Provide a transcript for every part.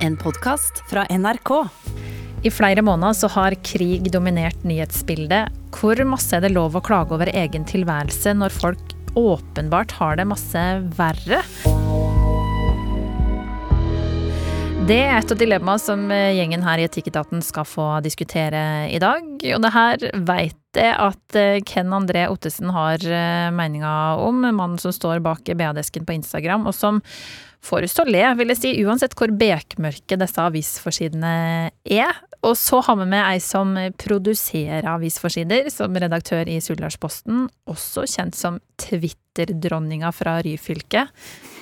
En podkast fra NRK. I flere måneder så har krig dominert nyhetsbildet. Hvor masse er det lov å klage over egen tilværelse når folk åpenbart har det masse verre? Det er et av dilemmaene som gjengen her i Etikketaten skal få diskutere i dag. Og det her veit jeg at eh, Ken André Ottesen har eh, meninga om, mannen som står bak BA-desken på Instagram, og som får oss til å le, vil jeg si, uansett hvor bekmørke disse avisforsidene er. Og så har vi med ei som produserer avisforsider, som redaktør i Suldalsposten, også kjent som Twitter-dronninga fra Ryfylke.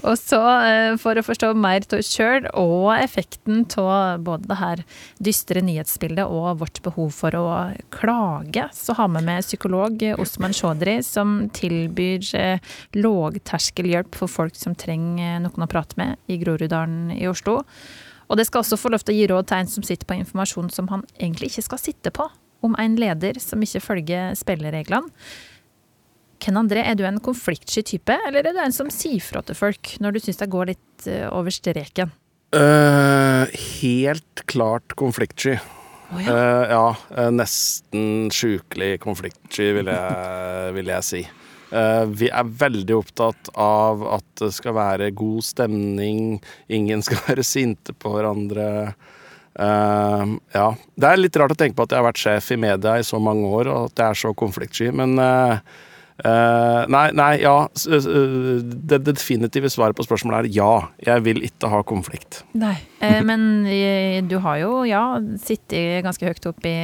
Og så, eh, for å forstå mer av oss sjøl og effekten av både det her dystre nyhetsbildet og vårt behov for å klage, så har vi med psykolog Osman Chaudhry, som tilbyr eh, lågterskelhjelp for folk som trenger noen å prate med i Groruddalen i Oslo. Og det skal også få lov til å gi råd til en som sitter på informasjon som han egentlig ikke skal sitte på, om en leder som ikke følger spillereglene. Ken André, er du en konfliktsky type, eller er du en som sier fra til folk når du syns det går litt uh, over streken? Uh, helt klart konfliktsky. Oh, ja. Uh, ja nesten sjukelig konfliktsky, vil jeg, vil jeg si. Uh, vi er veldig opptatt av at det skal være god stemning, ingen skal være sinte på hverandre. Uh, ja. Det er litt rart å tenke på at jeg har vært sjef i media i så mange år, og at jeg er så konfliktsky, men uh, nei, nei, ja. Det definitive svaret på spørsmålet er ja. Jeg vil ikke ha konflikt. Nei, men du har jo, ja, sittet ganske høyt opp i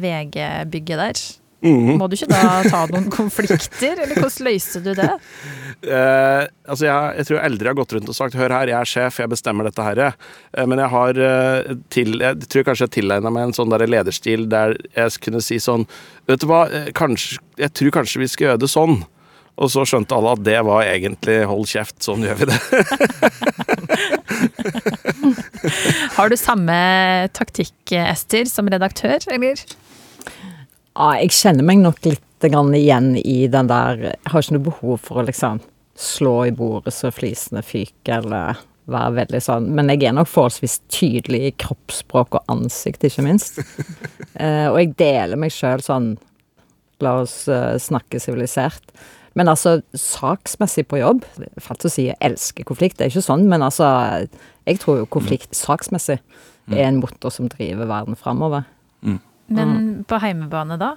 VG-bygget der. Mm. Må du ikke da ta noen konflikter, eller hvordan løser du det? Uh, altså jeg, jeg, tror jeg aldri har gått rundt og sagt 'hør her, jeg er sjef, jeg bestemmer dette her'. Uh, men jeg har uh, til, Jeg tror kanskje jeg tilegna meg en sånn der lederstil der jeg kunne si sånn 'vet du hva, kanskje, jeg tror kanskje vi skal gjøre det sånn'. Og så skjønte alle at det var egentlig 'hold kjeft, sånn gjør vi det'. har du samme taktikk, Ester, som redaktør, eller? Ja, jeg kjenner meg nok litt igjen i den der Jeg har ikke noe behov for å liksom slå i bordet så flisene fyker, eller være veldig sånn Men jeg er nok forholdsvis tydelig i kroppsspråk og ansikt, ikke minst. eh, og jeg deler meg sjøl sånn La oss uh, snakke sivilisert. Men altså, saksmessig på jobb Fælt å si jeg elsker konflikt, det er ikke sånn, men altså Jeg tror jo konflikt saksmessig er en motor som driver verden framover. Mm. Men mm. på heimebane, da?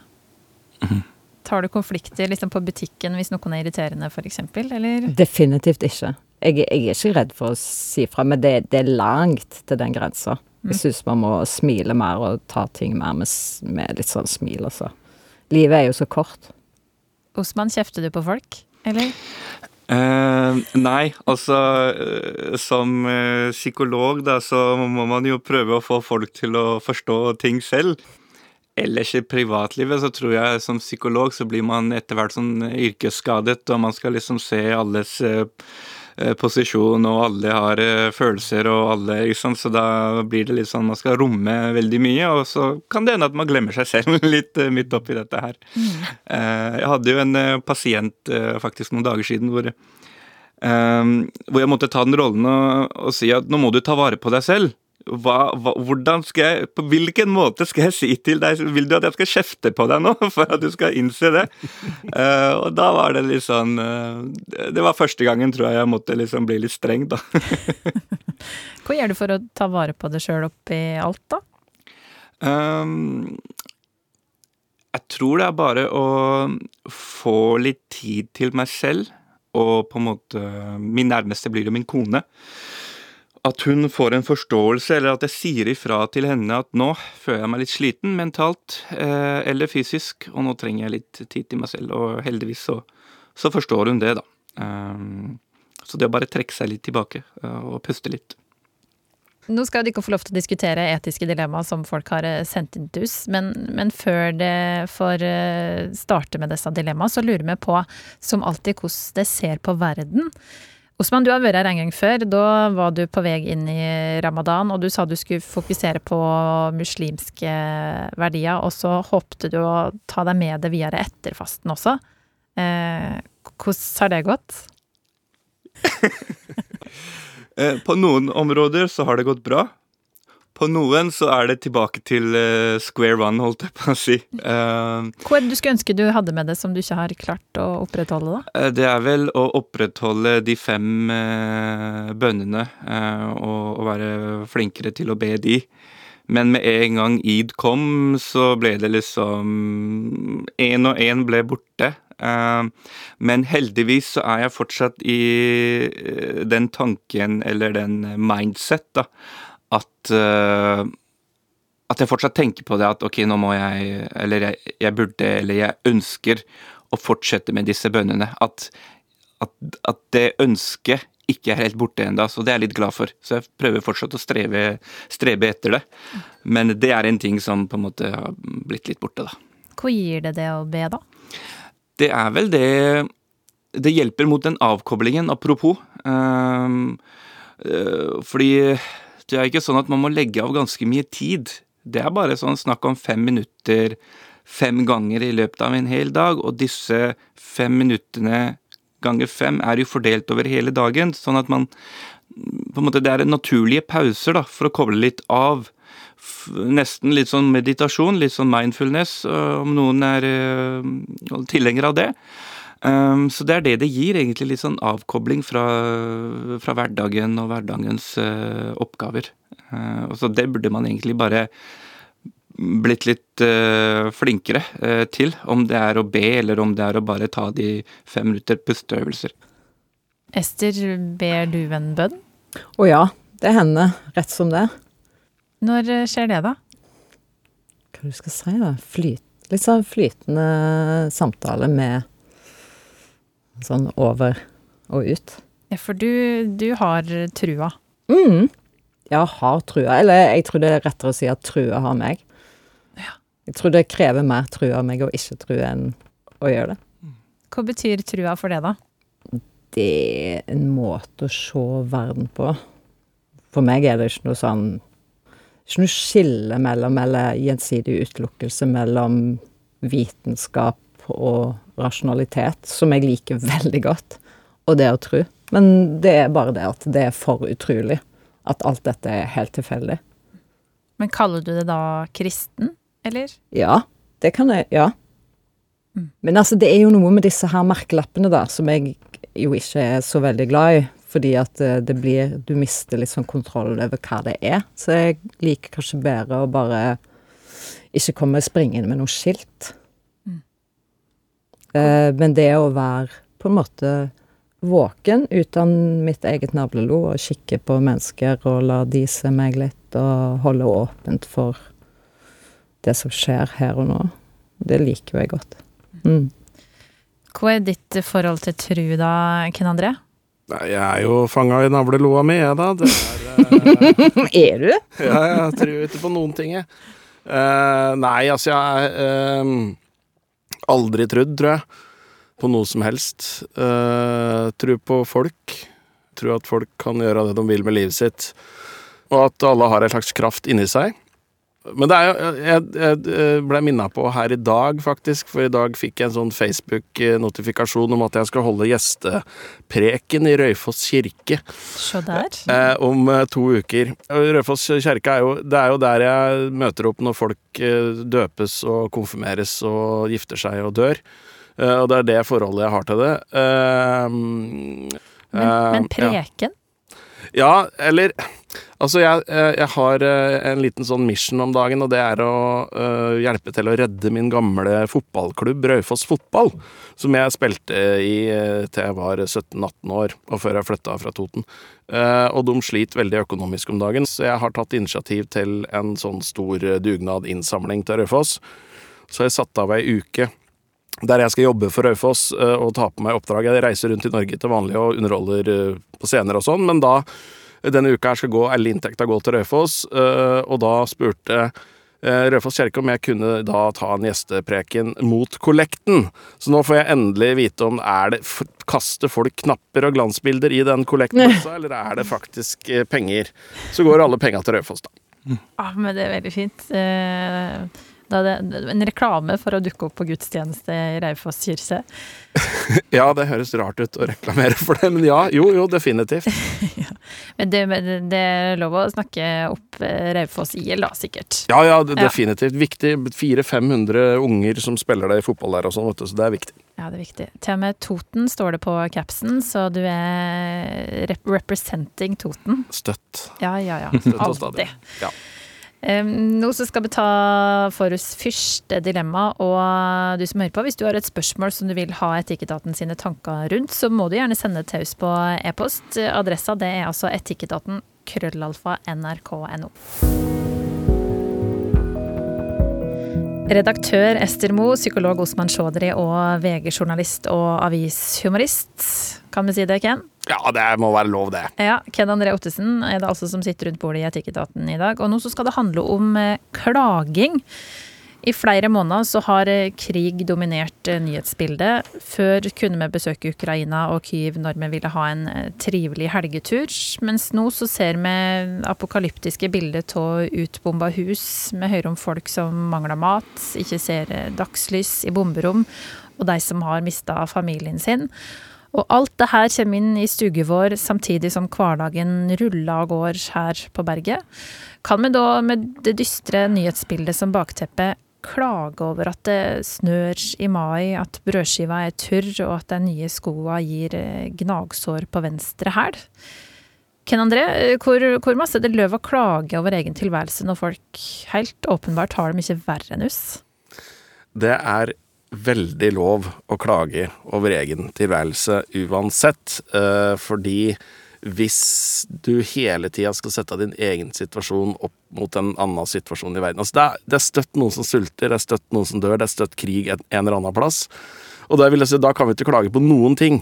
Mm. Tar du konflikter liksom på butikken hvis noen er irriterende, f.eks., eller? Definitivt ikke. Jeg, jeg, er ikke redd for å si fra, men det, det er langt til den grensa. Mm. Jeg syns man må smile mer og ta ting mer med, med litt sånn smil, altså. Livet er jo så kort. Osman, kjefter du på folk, eller? Eh, nei, altså uh, som uh, psykolog da, så må man jo prøve å få folk til å forstå ting selv ellers i privatlivet så tror jeg som psykolog så blir man etter hvert sånn yrkesskadet, og man skal liksom se alles eh, eh, posisjon, og alle har eh, følelser, og alle liksom, Så da blir det litt sånn man skal romme veldig mye, og så kan det hende at man glemmer seg selv litt midt oppi dette her. Mm. Jeg hadde jo en pasient faktisk noen dager siden hvor hvor jeg måtte ta den rollen og, og si at nå må du ta vare på deg selv hva, hva, hvordan skal jeg, På hvilken måte skal jeg si til deg Vil du at jeg skal kjefte på deg nå, for at du skal innse det? Uh, og da var det litt sånn uh, Det var første gangen, tror jeg, jeg måtte liksom bli litt streng, da. Hva gjør du for å ta vare på deg sjøl oppi alt, da? Um, jeg tror det er bare å få litt tid til meg selv, og på en måte Min nærmeste blir jo min kone at hun får en forståelse, eller at jeg sier ifra til henne at nå føler jeg meg litt sliten mentalt eh, eller fysisk, og nå trenger jeg litt tid til meg selv. Og heldigvis så, så forstår hun det, da. Um, så det å bare trekke seg litt tilbake uh, og puste litt. Nå skal dere få lov til å diskutere etiske dilemmaer som folk har sendt inn til oss, men, men før det får starte med disse dilemmaene, så lurer vi på, som alltid, hvordan det ser på verden. Osman, du har vært her en gang før. Da var du på vei inn i ramadan, og du sa du skulle fokusere på muslimske verdier, og så håpte du å ta deg med det videre etter fasten også. Eh, hvordan har det gått? Eh, på noen områder så har det gått bra. På noen så er det tilbake til uh, square one, holdt jeg på å si. Uh, Hva er det du skulle ønske du hadde med det som du ikke har klart å opprettholde, da? Det er vel å opprettholde de fem uh, bønnene og, og, være flinkere til å be de. Men med en gang id kom, så ble det liksom Én og én ble borte. Men heldigvis så er jeg fortsatt i den tanken, eller den mindset, da at uh, at jeg fortsatt tenker på det at ok, nå må jeg Eller jeg, jeg burde, eller jeg ønsker å fortsette med disse bønnene. At, at, at det ønsket ikke er helt borte ennå, så det er jeg litt glad for. Så jeg prøver fortsatt å streve, strebe etter det. Men det er en ting som på en måte har blitt litt borte, da. Hva gir det det å be, da? Det er vel det Det hjelper mot den avkoblingen, apropos. Um, uh, fordi det er ikke sånn at man må legge av ganske mye tid. Det er bare sånn snakk om fem minutter fem ganger i løpet av en hel dag, og disse fem minuttene ganger fem er jo fordelt over hele dagen, sånn at man på en måte Det er naturlige pauser da, for å koble litt av. Nesten litt sånn meditasjon, litt sånn mindfulness, om noen er uh, tilhenger av det. Um, så det er det det gir, egentlig litt sånn avkobling fra, fra hverdagen og hverdagens uh, oppgaver. Uh, og så det burde man egentlig bare blitt litt uh, flinkere til, om det er å be eller om det er å bare ta de fem minutter pusteøvelser. Ester, ber du en bønn? Å ja, det hender rett som det. Når skjer det, da? Hva du skal si, da? Flyt, litt sånn flytende samtale med Sånn over og ut. Ja, for du, du har trua? mm. Ja, har trua. Eller jeg tror det er rettere å si at trua har meg. Ja. Jeg tror det krever mer trua av meg å ikke true enn å gjøre det. Hva betyr trua for det, da? Det er en måte å se verden på. For meg er det ikke noe sånn Ikke noe skille mellom, eller gjensidig utelukkelse mellom vitenskap og rasjonalitet, som jeg liker veldig godt, og det å tro. Men det er bare det at det er for utrolig at alt dette er helt tilfeldig. Men kaller du det da kristen, eller? Ja, det kan jeg. Ja. Mm. Men altså, det er jo noe med disse her merkelappene, da, som jeg jo ikke er så veldig glad i. Fordi at eh, det blir Du mister litt sånn kontroll over hva det er. Så jeg liker kanskje bedre å bare ikke komme springende med noe skilt. Eh, men det å være på en måte våken uten mitt eget navlelo og kikke på mennesker og la de se meg litt og holde åpent for det som skjer her og nå, det liker jo jeg godt. Mm. Hva er ditt forhold til tru da, Ken André? Nei, jeg er jo fanga i navleloa mi, jeg, da. Det er, uh, er du? ja, jeg tror ikke på noen ting, jeg. Uh, nei, altså, jeg uh, aldri trodd, tror jeg, på noe som helst. Uh, tro på folk. Tro at folk kan gjøre det de vil med livet sitt. Og at alle har en slags kraft inni seg. Men det er jo Jeg, jeg ble minna på her i dag, faktisk, for i dag fikk jeg en sånn Facebook-notifikasjon om at jeg skal holde gjestepreken i Røyfoss kirke. Se der. Eh, om eh, to uker. Røyfoss kirke er jo Det er jo der jeg møter opp når folk eh, døpes og konfirmeres og gifter seg og dør. Eh, og det er det forholdet jeg har til det. Eh, men, men preken? Ja. Ja, eller Altså, jeg, eh, jeg, har eh, en liten sånn mission om dagen, og det er å uh, hjelpe til å redde min gamle fotballklubb, Raufoss Fotball, som jeg spilte i til jeg var 17-18 år, og før jeg flytta fra Toten. Og de sliter veldig økonomisk om dagen, så jeg har tatt initiativ til en sånn stor dugnad-innsamling til Raufoss. Så jeg satte av ei uke der jeg skal jobbe for Raufoss og ta på meg oppdrag. Jeg reiser rundt i Norge til vanlig og underholder på scener og sånn, men da denne uka her skal gå, alle inntekta gå til Raufoss, eh, og da spurte eh, Raufoss kirke om jeg kunne da ta en gjestepreken mot kollekten. Så nå får jeg endelig vite om er det Kaster folk knapper og glansbilder i den kollekten eller er det faktisk eh, penger? Så går alle penga til Raufoss, da. Ja, men det er veldig fint. Da det en reklame for å dukke opp på gudstjeneste i Raufoss kirke. ja, det høres rart ut å reklamere for det, men ja, jo, jo, definitivt. ja. Men det, det er lov å snakke opp eh, Raufoss IL, da, sikkert. Ja, ja, det, Ja. definitivt. Viktig. 400-500 unger som spiller det i fotball der og sånn, så det er viktig. Ja, det er viktig. Til og med Toten står det på capsen, så du er rep representing Toten. Støtt. Ja, ja, ja. Støtt stadig. Ja. Nå skal vi ta for oss første dilemma, og du som hører på, hvis du har et spørsmål som du vil ha Etikketaten sine tanker rundt, så må du gjerne sende til oss på e-post. Adressa det er altså etikketaten krøllalfa nrk.no. Redaktør Ester Moe, psykolog Osman Chaudhry og VG-journalist og avishumorist. Kan vi si det, Ken? Ja, det må være lov, det. Ja, Ken André Ottesen er det altså som sitter rundt bordet i Etikketaten i dag. Og nå så skal det handle om eh, klaging. I flere måneder så har eh, krig dominert eh, nyhetsbildet. Før kunne vi besøke Ukraina og Kyiv når vi ville ha en eh, trivelig helgetur. Mens nå så ser vi apokalyptiske bilder av utbomba hus. Vi hører om folk som mangler mat, ikke ser dagslys i bomberom, og de som har mista familien sin. Og alt det her kommer inn i stugu vår samtidig som hverdagen ruller av gårde her på berget. Kan vi da med det dystre nyhetsbildet som bakteppe klage over at det snør i mai, at brødskiva er tørr og at de nye skoa gir eh, gnagsår på venstre hæl? Ken André, eh, hvor, hvor masse er det løv å klage over egen tilværelse når folk helt åpenbart har det mye verre enn oss? Det er veldig lov å klage over egen tilværelse uansett, eh, fordi hvis du hele tida skal sette din egen situasjon opp mot en annen situasjon i verden altså det, er, det er støtt noen som sulter, det er støtt noen som dør, det er støtt krig en, en eller annen plass. Og vil jeg si, da kan vi ikke klage på noen ting.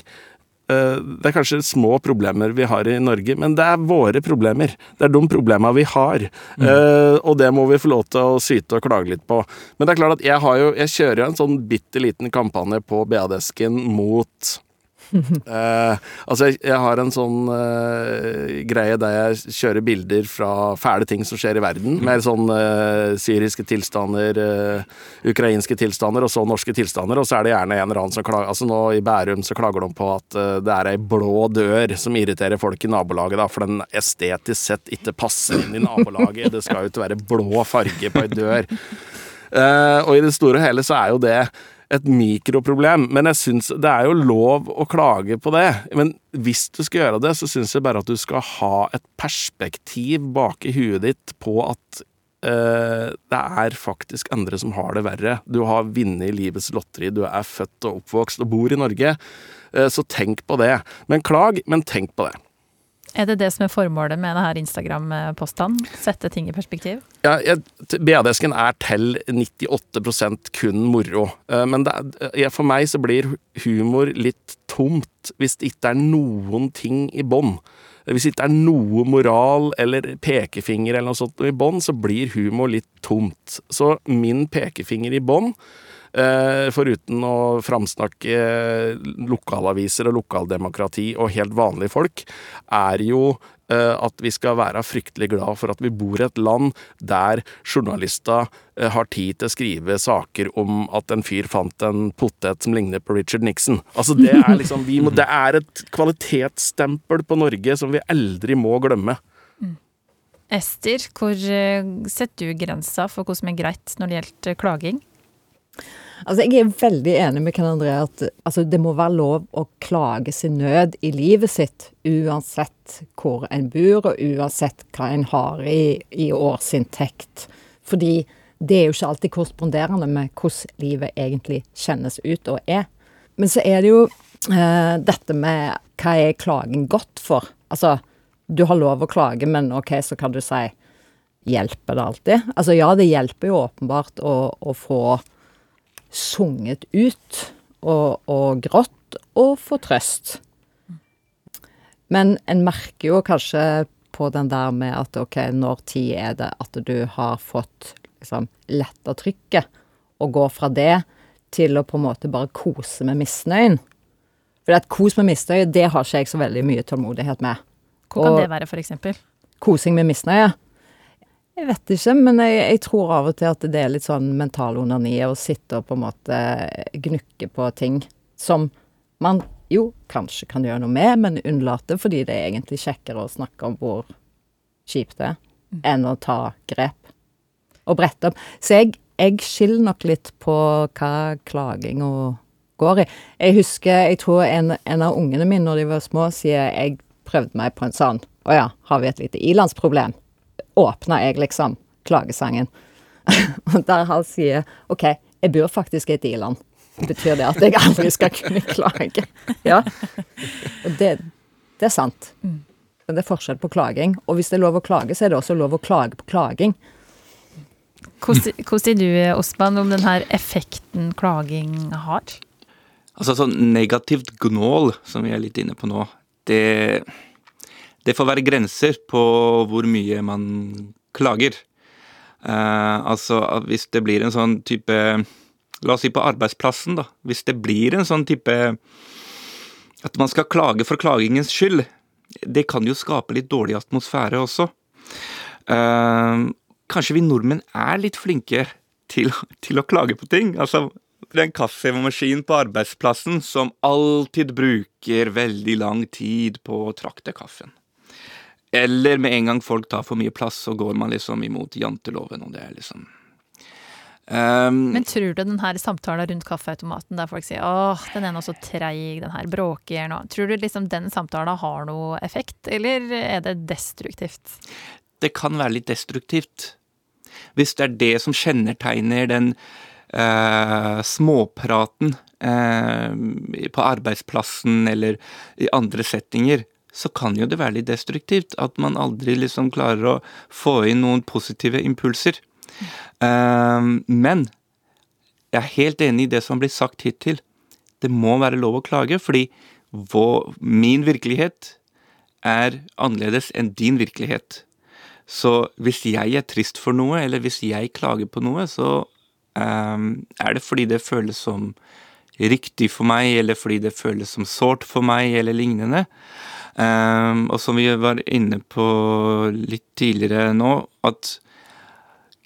Eh, Det er kanskje små problemer vi har i Norge, men det er våre problemer. Det er de problemene vi har. Eh, og det må vi få lov til å syte og klage litt på. Men det er klart at jeg, har jo, jeg kjører jo en sånn bitte liten kampanje på BA-desken mot Eh, altså, jeg, jeg har en sånn uh, greie der jeg kjører bilder fra fæle ting som skjer i verden. Mer sånn uh, syriske tilstander, ukrainske tilstander, og så norske tilstander. Og så er det gjerne en eller annen som klager Altså nå i Bærum så klager de på at det er ei blå dør som irriterer folk i nabolaget, da, for den estetisk sett ikke passer inn i nabolaget. Det skal jo ikke være blå farge på ei dør. Og i det store og hele så er jo det et mikroproblem, men jeg syns det er jo lov å klage på det. Men hvis du skal gjøre det, så syns jeg bare at du skal ha et perspektiv bak i huet ditt på at eh, det er faktisk andre som har det verre. Du har vunnet livets lotteri, du er født og oppvokst og bor i Norge, eh, så tenk på det. Men klag, men tenk på det. Er det det som er formålet med denne Instagram-postene? Sette ting i perspektiv? Ja, BAD-esken er til 98% kun moro. Eh, Men er, for meg så blir humor litt tomt hvis det ikke er noen ting i bånn. Hvis det ikke er noe moral eller pekefinger eller noe sånt i bånn, så blir humor litt tomt. Så min pekefinger i bånn, eh, foruten å framsnakke lokalaviser og lokaldemokrati og helt vanlige folk, er jo eh, at vi skal være fryktelig glad for at vi bor i et land der journalister eh, har tid til å skrive saker om at en fyr fant en potet som ligner på Richard Nixon. Altså det er liksom vi må, Det er et kvalitetsstempel på Norge som vi aldri må glemme. Ester, hvor eh, setter du grensa for hva som er greit når det gjelder klaging? Altså, jeg er veldig enig med Ken André at altså, det må være lov å klage sin nød i livet sitt, uansett hvor en bor, og uansett hva en har i, i årsinntekt. Fordi det er jo ikke alltid korresponderende med hvordan livet egentlig kjennes ut og er. Men så er det jo eh, dette med hva er klagen godt for? Altså, du har lov å klage, men ok, så kan du si Hjelper det alltid? Altså ja, det hjelper jo åpenbart å, å få sunget ut og, og grått og få trøst. Men en merker jo kanskje på den der med at ok, når tid er det at du har fått liksom letta trykket, og går fra det til å på en måte bare kose med misnøyen. For at kos med misnøye, det har ikke jeg så veldig mye tålmodighet med. Hvor kan Og- det være, eksempel? Kosing med misnøye? Jeg vet ikke, men jeg, jeg tror av og til at det er litt sånn mental onani å sitte og på en måte gnukke på ting som man jo kanskje kan gjøre noe med, men unnlate fordi det er egentlig kjekkere å snakke om hvor kjipt det er, enn å ta grep og brette opp. Så jeg, jeg skiller nok litt på hva klaginga går i. Jeg husker, jeg tror en, en av ungene mine når de var små, sier jeg prøvde meg på en sånn Å ja, har vi et lite ilandsproblem? Åpna jeg liksom klagesangen. Og der han sier OK, jeg bor faktisk i et iland. Betyr det at jeg aldri skal kunne klage? Ja. Og det, det er sant. Men det er forskjell på klaging. Og hvis det er lov å klage, så er det også lov å klage på klaging. Hvordan sier du, Osman, om den her effekten klaging har? Altså sånn negativt gnål, som vi er litt inne på nå, det, det får være grenser på hvor mye man klager. Eh, altså hvis det blir en sånn type La oss si på arbeidsplassen, da. Hvis det blir en sånn type At man skal klage for klagingens skyld, det kan jo skape litt dårlig atmosfære også. Eh, kanskje vi nordmenn er litt flinke til, til å klage på ting. Altså, det er en kaffemaskin på arbeidsplassen som alltid bruker veldig lang tid på å trakte kaffen. Eller med en gang folk tar for mye plass, så går man liksom imot janteloven, og det er liksom um, Men tror du den her samtalen rundt kaffeautomaten der folk sier åh, den er nå så treig, den her bråker nå, tror du liksom den samtalen har noe effekt, eller er det destruktivt? Det kan være litt destruktivt. Hvis det er det som kjennetegner den uh, småpraten uh, på arbeidsplassen eller i andre settinger, så kan jo det være litt destruktivt. At man aldri liksom klarer å få inn noen positive impulser. Um, men jeg er helt enig i det som blir sagt hittil. Det må være lov å klage, fordi vår, min virkelighet er annerledes enn din virkelighet. Så hvis jeg er trist for noe, eller hvis jeg klager på noe, så um, er det fordi det føles som riktig for meg, eller fordi det føles som sårt for meg, eller lignende. Um, og som vi var inne på litt tidligere nå, at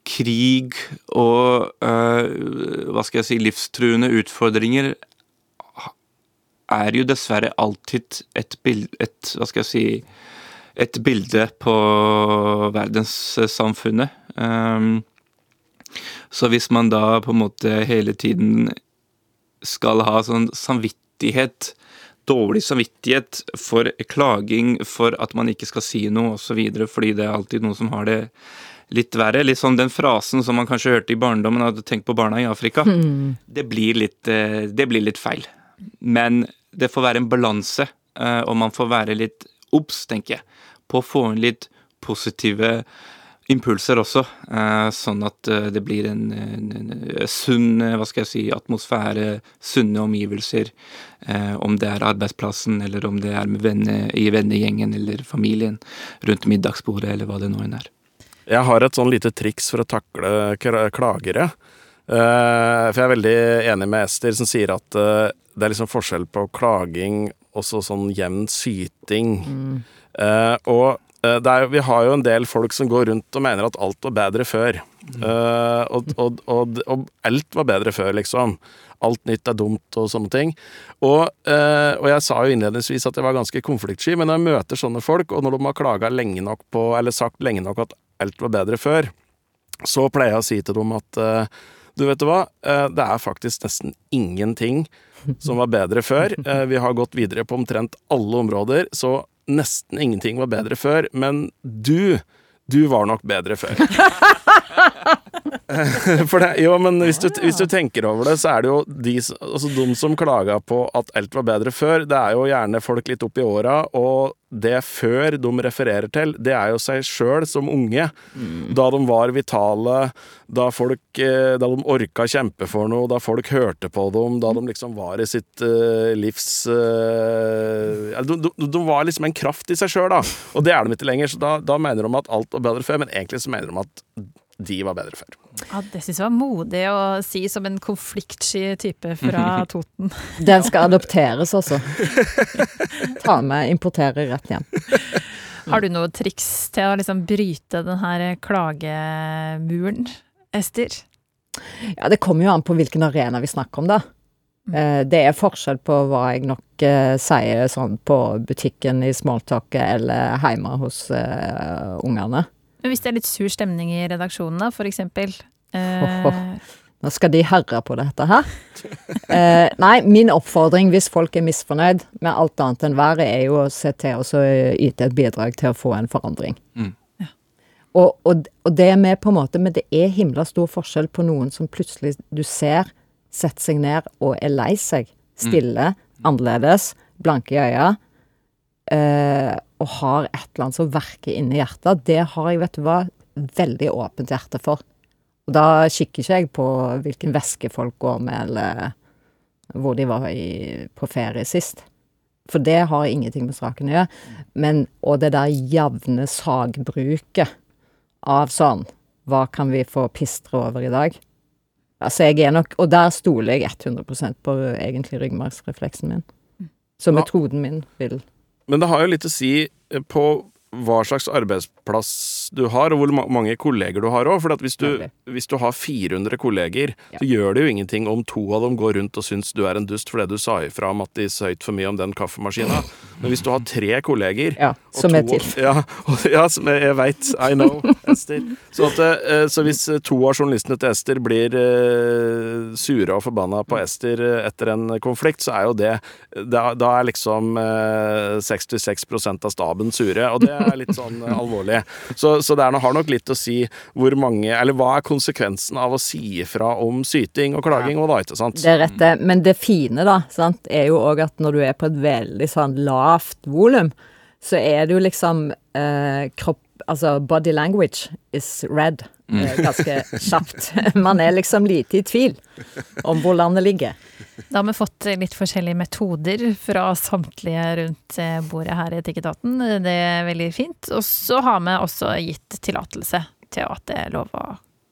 krig og uh, hva skal jeg si, livstruende utfordringer er jo dessverre alltid et bilde et, Hva skal jeg si et bilde på verdenssamfunnet. Um, så hvis man da på en måte hele tiden skal ha sånn samvittighet, dårlig samvittighet for klaging, for at man ikke skal si noe osv., fordi det er alltid noen som har det litt verre. Litt sånn den frasen som man kanskje hørte i barndommen, at 'tenk på barna i Afrika'. Mm. Det, blir litt, eh, det blir litt feil. Men det får være en balanse, eh, og man får være litt obs, tenker jeg på å få inn litt positive impulser også, eh, sånn at eh, det blir en, en, en sunn hva skal jeg si, atmosfære, sunne omgivelser. Eh, om det er arbeidsplassen, eller om det er med venner, i vennegjengen eller familien rundt middagsbordet, eller hva det nå enn er. Jeg har et sånn lite triks for å takle klagere. For jeg er veldig enig med Ester, som sier at det er liksom forskjell på klaging og sånn jevn syting. Mm. Og er, vi har jo en del folk som går rundt og mener at alt var bedre før. Uh, og, og, og, og, alt var bedre før, liksom. Alt nytt er dumt og sånne ting. Og, og jeg sa jo innledningsvis at jeg var ganske konfliktsky, men når jeg møter sånne folk, og når de har klaga lenge nok på, eller sagt lenge nok at alt var bedre før, så pleier jeg å si til dem at du vet du hva, det er faktisk nesten ingenting som var bedre før. Vi har gått videre på omtrent alle områder, så nesten ingenting var bedre før, men du du var nok bedre før. For det, jo, men hvis du, hvis du, tenker over det, så er det jo de, altså de som klaga på at alt var bedre før, det er jo gjerne folk litt opp i åra, og det før de refererer til, det er jo seg sjøl som unge. Mm. Da de var vitale, da folk eh, Da de orka kjempe for noe, da folk hørte på dem, da de liksom var i sitt uh, livs uh, de, de, de, var liksom en kraft i seg sjøl, da. Og det er de ikke lenger, så da, da mener de at alt var bedre før, men egentlig så mener de at de var bedre før. Ja, Det syns jeg var modig å si som en konfliktsky type fra Toten. Den skal adopteres, også. Ta med, importere rett hjem. Har du noe triks til å liksom bryte den her klagemuren, Ester? Ja, det kommer jo an på hvilken arena vi snakker om, da. Eh, det er forskjell på hva jeg nok eh, sier sånn på butikken i smalltalket eller hjemme hos eh, ungene. Men hvis det er litt sur stemning i redaksjonen, da, for eksempel eh, Nå skal de høre på dette her. Eh, nei, min oppfordring hvis folk er misfornøyd med alt annet enn været, er jo å se til å yte et bidrag til å få en forandring. Mm. Og, og, og det er med på en måte, men det er himla stor forskjell på noen som plutselig du ser setter seg ned og er lei seg. Stille, annerledes, blanke i øya. Eh, og har et eller annet som verker inni hjertet. Det har jeg, vet du hva, veldig åpent hjerte for. Og da kikker ikke jeg på hvilken veske folk går med, eller hvor de var i, på ferie sist. For det har ingenting med saken å gjøre. Men, og det der jevne sagbruket av sånn Hva kan vi få pistre over i dag? Altså, jeg er nok Og der stoler jeg 100% på egentlig ryggmargsrefleksen min. Så metoden min vil Men det har jo litt å si eh, på hva slags arbeidsplass du har, og hvor mange kolleger du har òg. For at hvis, du, hvis du har 400 kolleger, Ja. så gjør det jo ingenting om to av dem går rundt og syns du er en dust fordi du sa ifra Mattis høyt for mye om den kaffemaskina. Men hvis du har tre kolleger Ja, som er til. Ja, og, ja som jeg, jeg veit. I know, Ester. Så, at, eh, så hvis eh, to av journalistene til Ester blir uh, sure og forbanna på Ester etter en konflikt, så er jo det Da, da er liksom uh, 66% av staben sure, og det er litt sånn eh, alvorlig. Så, så det har nok litt å si hvor mange Eller hva er konsekvensen av å si ifra om syting og klaging og da, ikke sant? Det er rett, det. Men det fine, da, sant, er jo òg at når du er på et veldig sånn lavt volum, så er det jo liksom eh, kropp Altså body language is red ganske kjapt. Man er liksom lite i tvil om hvor landet ligger. Da har vi fått litt forskjellige metoder fra samtlige rundt eh, bordet her i Etikketaten. Det er veldig fint. Og så har vi også gitt tillatelse til at det er lov å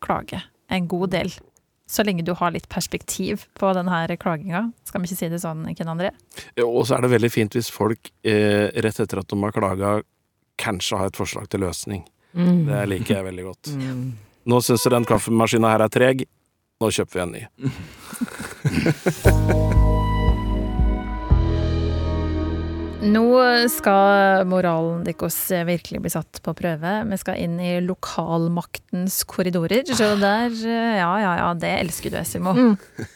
klage. En god del. Så lenge du har litt perspektiv på denne klaginga. Skal vi ikke si det sånn, Ken André? Og så er det veldig fint hvis folk eh, rett etter at de har klaga, kanskje har et forslag til løsning. Det liker jeg veldig godt. Nå syns jeg den kaffemaskina her er treg. Nå kjøper vi en ny. Nå skal moralen deres virkelig bli satt på prøve. Vi skal inn i lokalmaktens korridorer. Så der Ja, ja, ja, det elsker du, Esimo.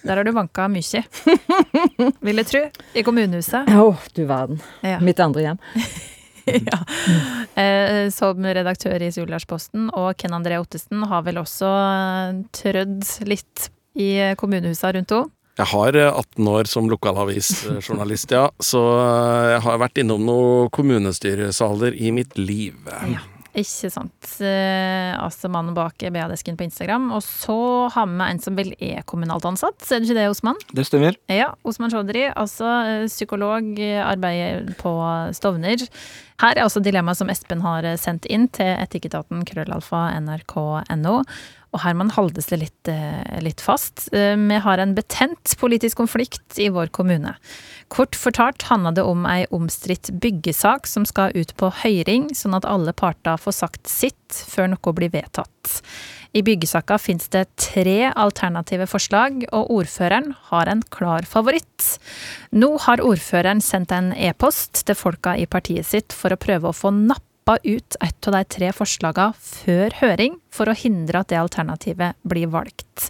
Der har du banka mye. Vil jeg tro. I kommunehuset. Å, du verden. Ja. Mitt andre hjem. ja. Eh, som redaktør i Suldalsposten, og Ken André Ottesen har vel også eh, trødd litt i kommunehusa rundt henne. Jeg har eh, 18 år som lokalavisjournalist, ja. Så eh, jeg har vært innom noen kommunestyresaler i mitt liv. Ja. Ikke sant. Altså mannen bak BA-desken på Instagram. Og så har vi med en som vel er kommunalt ansatt, er det ikke det, Osman? Det stemmer. Ja, Osman Chaudhry, altså eh, psykolog, eh, arbeider på Stovner. Her er også dilemmaet som Espen har sendt inn til etikketaten krøllalfa nrk.no. Og Herman Haldes det litt, eh, litt fast. Eh, Vi har en betent politisk konflikt i vår kommune. Kort fortalt handler det om ei omstridt byggesak som skal ut på høyring, sånn at alle parter får sagt sitt før noe blir vedtatt. I byggesaka finnes det tre alternative forslag, og ordføreren har en klar favoritt. Nå har ordføreren sendt en e-post til folka i partiet sitt for å prøve å få nappa ut et av de tre forslagene før høring, for å hindre at det alternativet blir valgt.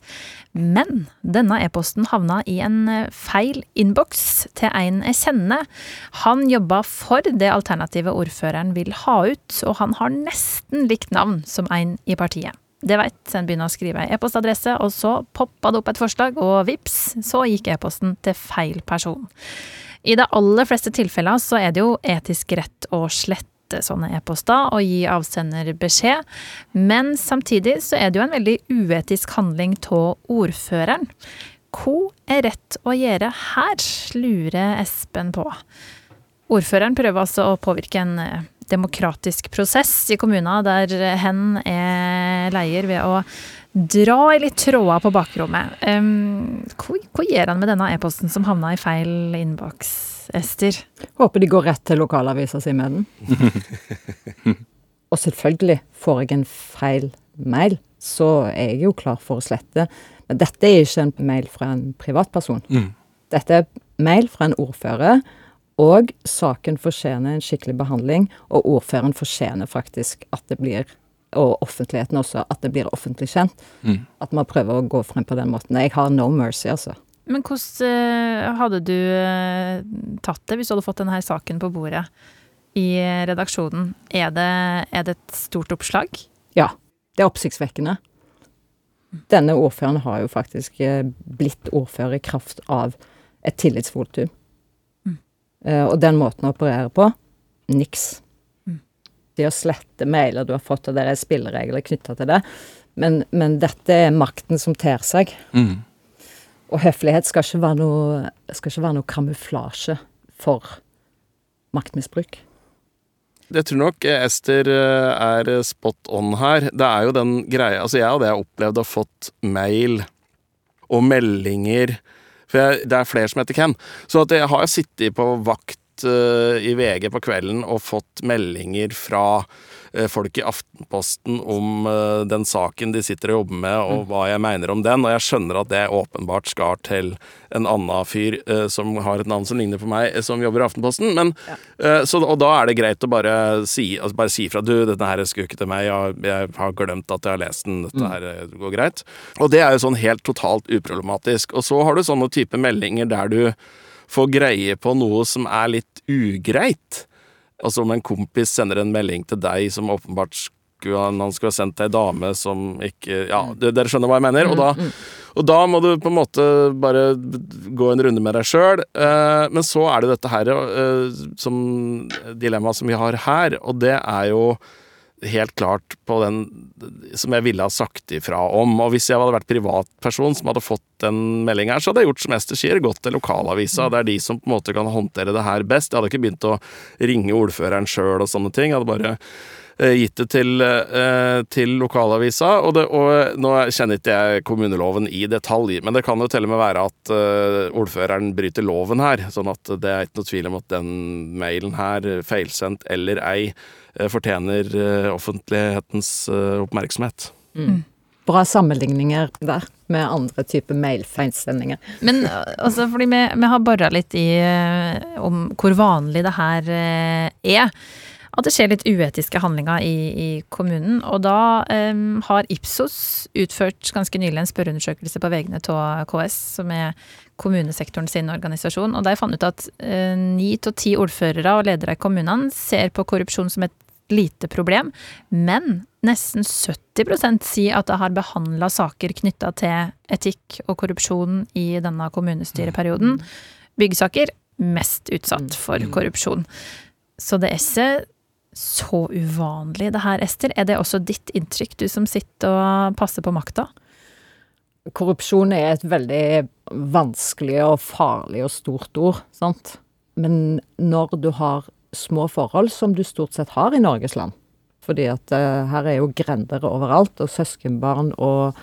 Men denne e-posten havna i en eh, feil innboks til en jeg kjenner. Han jobba for det alternativet ordføreren vil ha ut, og han har nesten likt navn som en i partiet. Det veit, en begynner å skrive e-postadresse, og så poppa det opp et forslag, og vips, så gikk e-posten til feil person. I de aller fleste tilfeller så er det jo etisk rett å slette sånne e-poster og gi avsender beskjed, men samtidig så er det jo en veldig uetisk handling av ordføreren. Hva er rett å gjøre her, lurer Espen på. Ordføreren prøver altså å påvirke en eh, demokratisk prosess i kommunen, der hen er leier ved å dra i litt tråder på bakrommet. Um, hva, hva gjør han med denne e-posten som havna i feil innboks, Ester? Håper de går rett til lokalavisa si med den. Og selvfølgelig, får jeg en feil mail, så er jeg jo klar for å slette. Men dette er ikke en mail fra en privatperson. Mm. Dette er mail fra en ordfører, og saken fortjener en skikkelig behandling, og ordføreren fortjener faktisk at det blir og offentligheten også, at det blir offentlig kjent. Mm. At man prøver å gå frem på den måten. Jeg har no mercy, altså. Men hvordan eh, hadde du eh, tatt det hvis du hadde fått denne saken på bordet i redaksjonen? Er det, er det et stort oppslag? Ja. Det er oppsiktsvekkende. Denne ordføreren har jo faktisk eh, blitt ordfører i kraft av et tillitsvotum. Mm. Eh, og den måten å operere på niks. Mm. Det å slette mailer du har fått, og det er spilleregler knytta til det. Men, men dette er makten som ter seg. Mm. Og høflighet skal ikke være noe, skal ikke være noe kamuflasje for maktmisbruk. Jeg tror nok Ester eh, er spot on her. Det er jo den greia Altså, jeg hadde opplevd å fått mail og meldinger For jeg, det er flere som heter Ken. Så jeg har sittet på vakt uh, i VG på kvelden og fått meldinger fra eh, folk i Aftenposten om eh, den saken de sitter og jobber med, og hva jeg mener om den. Og jeg skjønner at det åpenbart skal til en annen fyr eh, som har et navn som ligner på meg, eh, som jobber i Aftenposten. Men, ja. så, og da er det greit å bare si, altså bare si fra. Du, dette her skulle ikke til meg. Jeg, jeg har glemt at jeg har lest den. Dette her eh, går greit. Og det er jo sånn helt totalt uproblematisk. Og så har du sånne type meldinger der du får greie på noe som er litt ugreit. Altså om en kompis sender en melding til deg som åpenbart skulle han skulle ha sendt til ei dame som ikke Ja, dere skjønner hva jeg mener? Og da, og da må du på en måte bare gå en runde med deg sjøl. men så er det dette her eh, som dilemmaet som vi har her, og det er jo helt klart på den som jeg ville ha sagt ifra om. Og hvis jeg hadde vært privatperson som hadde fått en melding her, så hadde jeg gjort som Ester sier, gått til lokalavisa. Det er de som på en måte kan håndtere det her best. Jeg hadde ikke begynt å ringe ordføreren sjøl og sånne ting. Jeg hadde bare gitt det til, eh, til lokalavisa. Og, det, og nå kjenner ikke jeg kommuneloven i detalj, men det kan jo til og med være at eh, ordføreren bryter loven her. Sånn at det er ikke noe tvil om at den mailen her, feilsendt eller ei, eh, fortjener eh, offentlighetens oppmerksomhet. oppmerksomhet. Bra sammenligninger der med andre typer mailfeilsendinger. Men eh, altså, fordi vi, vi har bora litt i eh, om hvor vanlig det her eh, er. At det skjer litt uetiske handlinger i, i kommunen. Og da um, har Ipsos utført ganske nylig en spørreundersøkelse på vegne av KS, som er kommunesektoren sin organisasjon. Og der fant ut at eh, ni av ti ordførere og ledere i kommunene ser på korrupsjon som et lite problem, men nesten 70% sier at de har behandla saker knytta til etikk og korrupsjon i denne kommunestyreperioden. Byggsaker mest utsatt for korrupsjon. Så det er ikke så uvanlig det her, Ester. Er det også ditt inntrykk, du som sitter og passer på makta? Korrupsjon er et veldig vanskelig og farlig og stort ord, sant. Men når du har små forhold, som du stort sett har i Norges land, fordi at uh, her er jo grender overalt, og søskenbarn, og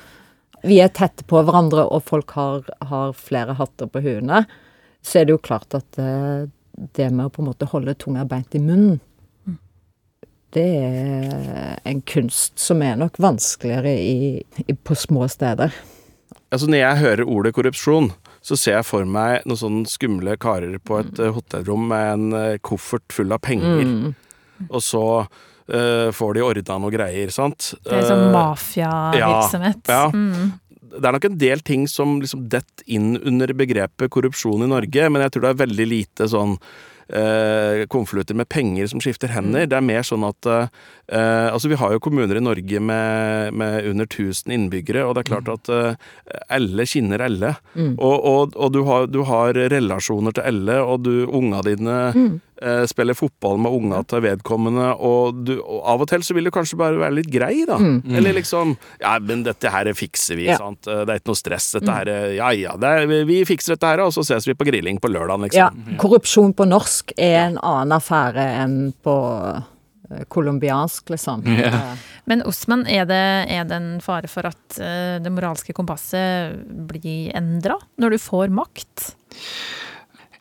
vi er tette på hverandre, og folk har, har flere hatter på huene, så er det jo klart at uh, det med å på en måte holde tunga beint i munnen, det er en kunst som er nok vanskeligere i, i, på små steder. Altså Når jeg hører ordet korrupsjon, så ser jeg for meg noen sånne skumle karer på et mm. hotellrom med en eh, koffert full av penger, Mm. og så uh, får de ordna noe greier, sant? Det er sånn mafiavirksomhet. ja. Mm. det er nok en del ting som liksom detter inn under begrepet korrupsjon i Norge, men jeg tror det er veldig lite sånn eh, konvolutter med penger som skifter hender. Det er mer sånn at eh, Altså, vi har jo kommuner i Norge med, med under 1000 innbyggere, og det er klart at eh, alle kjenner alle. Mm. Og, og, og du, har, du har relasjoner til alle, og du, unga dine eh, spiller fotball med unga til vedkommende, og, du, og av og til så vil du kanskje bare være litt grei, da. Eller liksom Ja, men dette her fikser vi, Ja. sant. Eh, Det er ikke noe stress. Dette her Ja ja, det er, vi- fikser dette her, og så ses vi på grilling på lørdag, Ja, liksom. korrupsjon på norsk er en annen affære enn på eh, colombiansk, liksom. Ja. Eh, Men Osman, er det, er det en fare for at eh, det moralske kompasset blir endra når du får makt?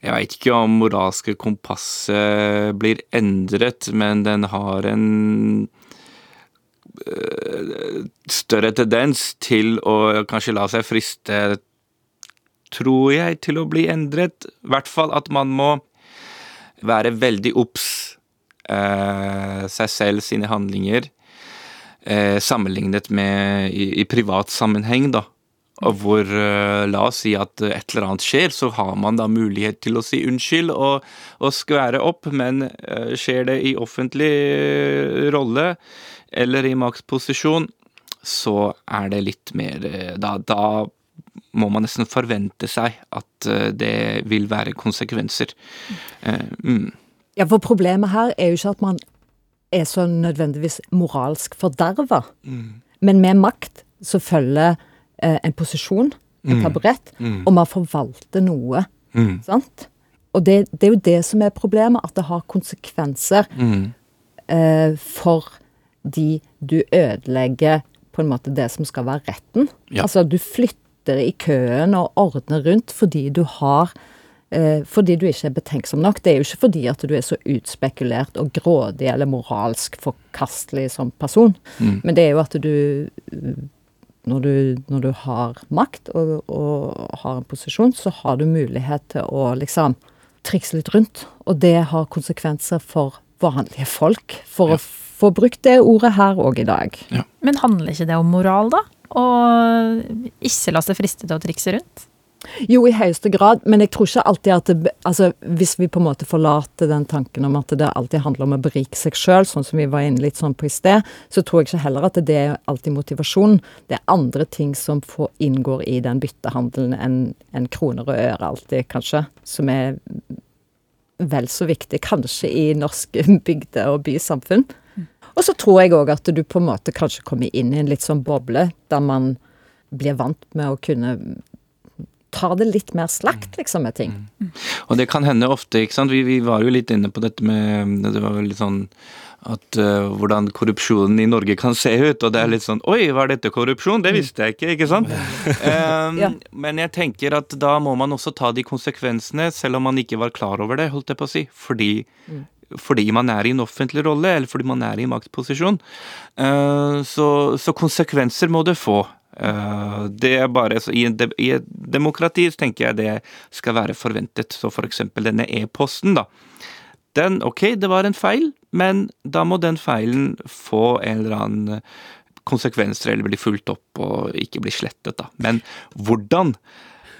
Jeg veit ikke om moralske kompasset blir endret, men den har en øh, større tendens til å kanskje la seg friste tror jeg, til å bli endret. I hvert fall at man må være veldig obs eh, seg selv, sine handlinger, eh, sammenlignet med i, i privat sammenheng, da. Og hvor, eh, la oss si at et eller annet skjer, så har man da mulighet til å si unnskyld og, og skvære opp, men eh, skjer det i offentlig eh, rolle eller i maktposisjon, så er det litt mer eh, Da, da må man nesten forvente seg at eh, det vil være konsekvenser. Eh, mm. Ja, for problemet her er jo ikke at man er så nødvendigvis moralsk forderva. Men med makt så følger eh, en posisjon, en taburett, og man forvalter noe. Mm. Sant? Og det, det er jo det som er problemet, at det har konsekvenser Mm. eh, for de du ødelegger på en måte det som skal være retten. Ja. Altså du flytter i køen og ordner rundt fordi du har eh, fordi du ikke er betenksom nok. Det er jo ikke fordi at du er så utspekulert og grådig eller moralsk forkastelig som person, men det er jo at du når du, når du har makt og, og har en posisjon, så har du mulighet til å liksom trikse litt rundt. Og det har konsekvenser for vanlige folk, for å få brukt det ordet her òg i dag. Men handler ikke det om moral, da? Og ikke la seg friste til å trikse rundt? Jo, i høyeste grad, men jeg tror ikke alltid at det Altså, hvis vi på en måte forlater den tanken om at det alltid handler om å berike seg sjøl, sånn som vi var inne litt sånn på i sted, så tror jeg ikke heller at det er alltid motivasjonen. Det er andre ting som får, inngår i den byttehandelen enn en kroner og øre alltid, kanskje, som er vel så viktig, kanskje i norske bygde- og bysamfunn. Og så tror jeg òg at du på en måte kanskje kommer inn i en litt sånn boble, der man blir vant med å kunne ta det litt mer slakt, liksom, med ting. Og det kan hende ofte, ikke sant. Vi, vi var jo litt inne på dette med Det var vel litt sånn at uh, hvordan korrupsjonen i Norge kan se ut, og det er litt sånn Oi, var dette korrupsjon? Det visste jeg ikke, ikke sant? Um, Ja. Men jeg tenker at da må man også ta de konsekvensene, selv om man ikke var klar over det, holdt jeg på å si. Fordi, fordi man er i en offentlig rolle, eller fordi man er i maktposisjon. Uh, så, så konsekvenser må det få. Uh, det er bare, en I et demokrati så tenker jeg det skal være forventet. Så for eksempel denne e-posten, da. Den, ok, det var en feil, men da må den feilen få en eller annen konsekvenser eller bli fulgt opp og ikke bli slettet, da. Men hvordan?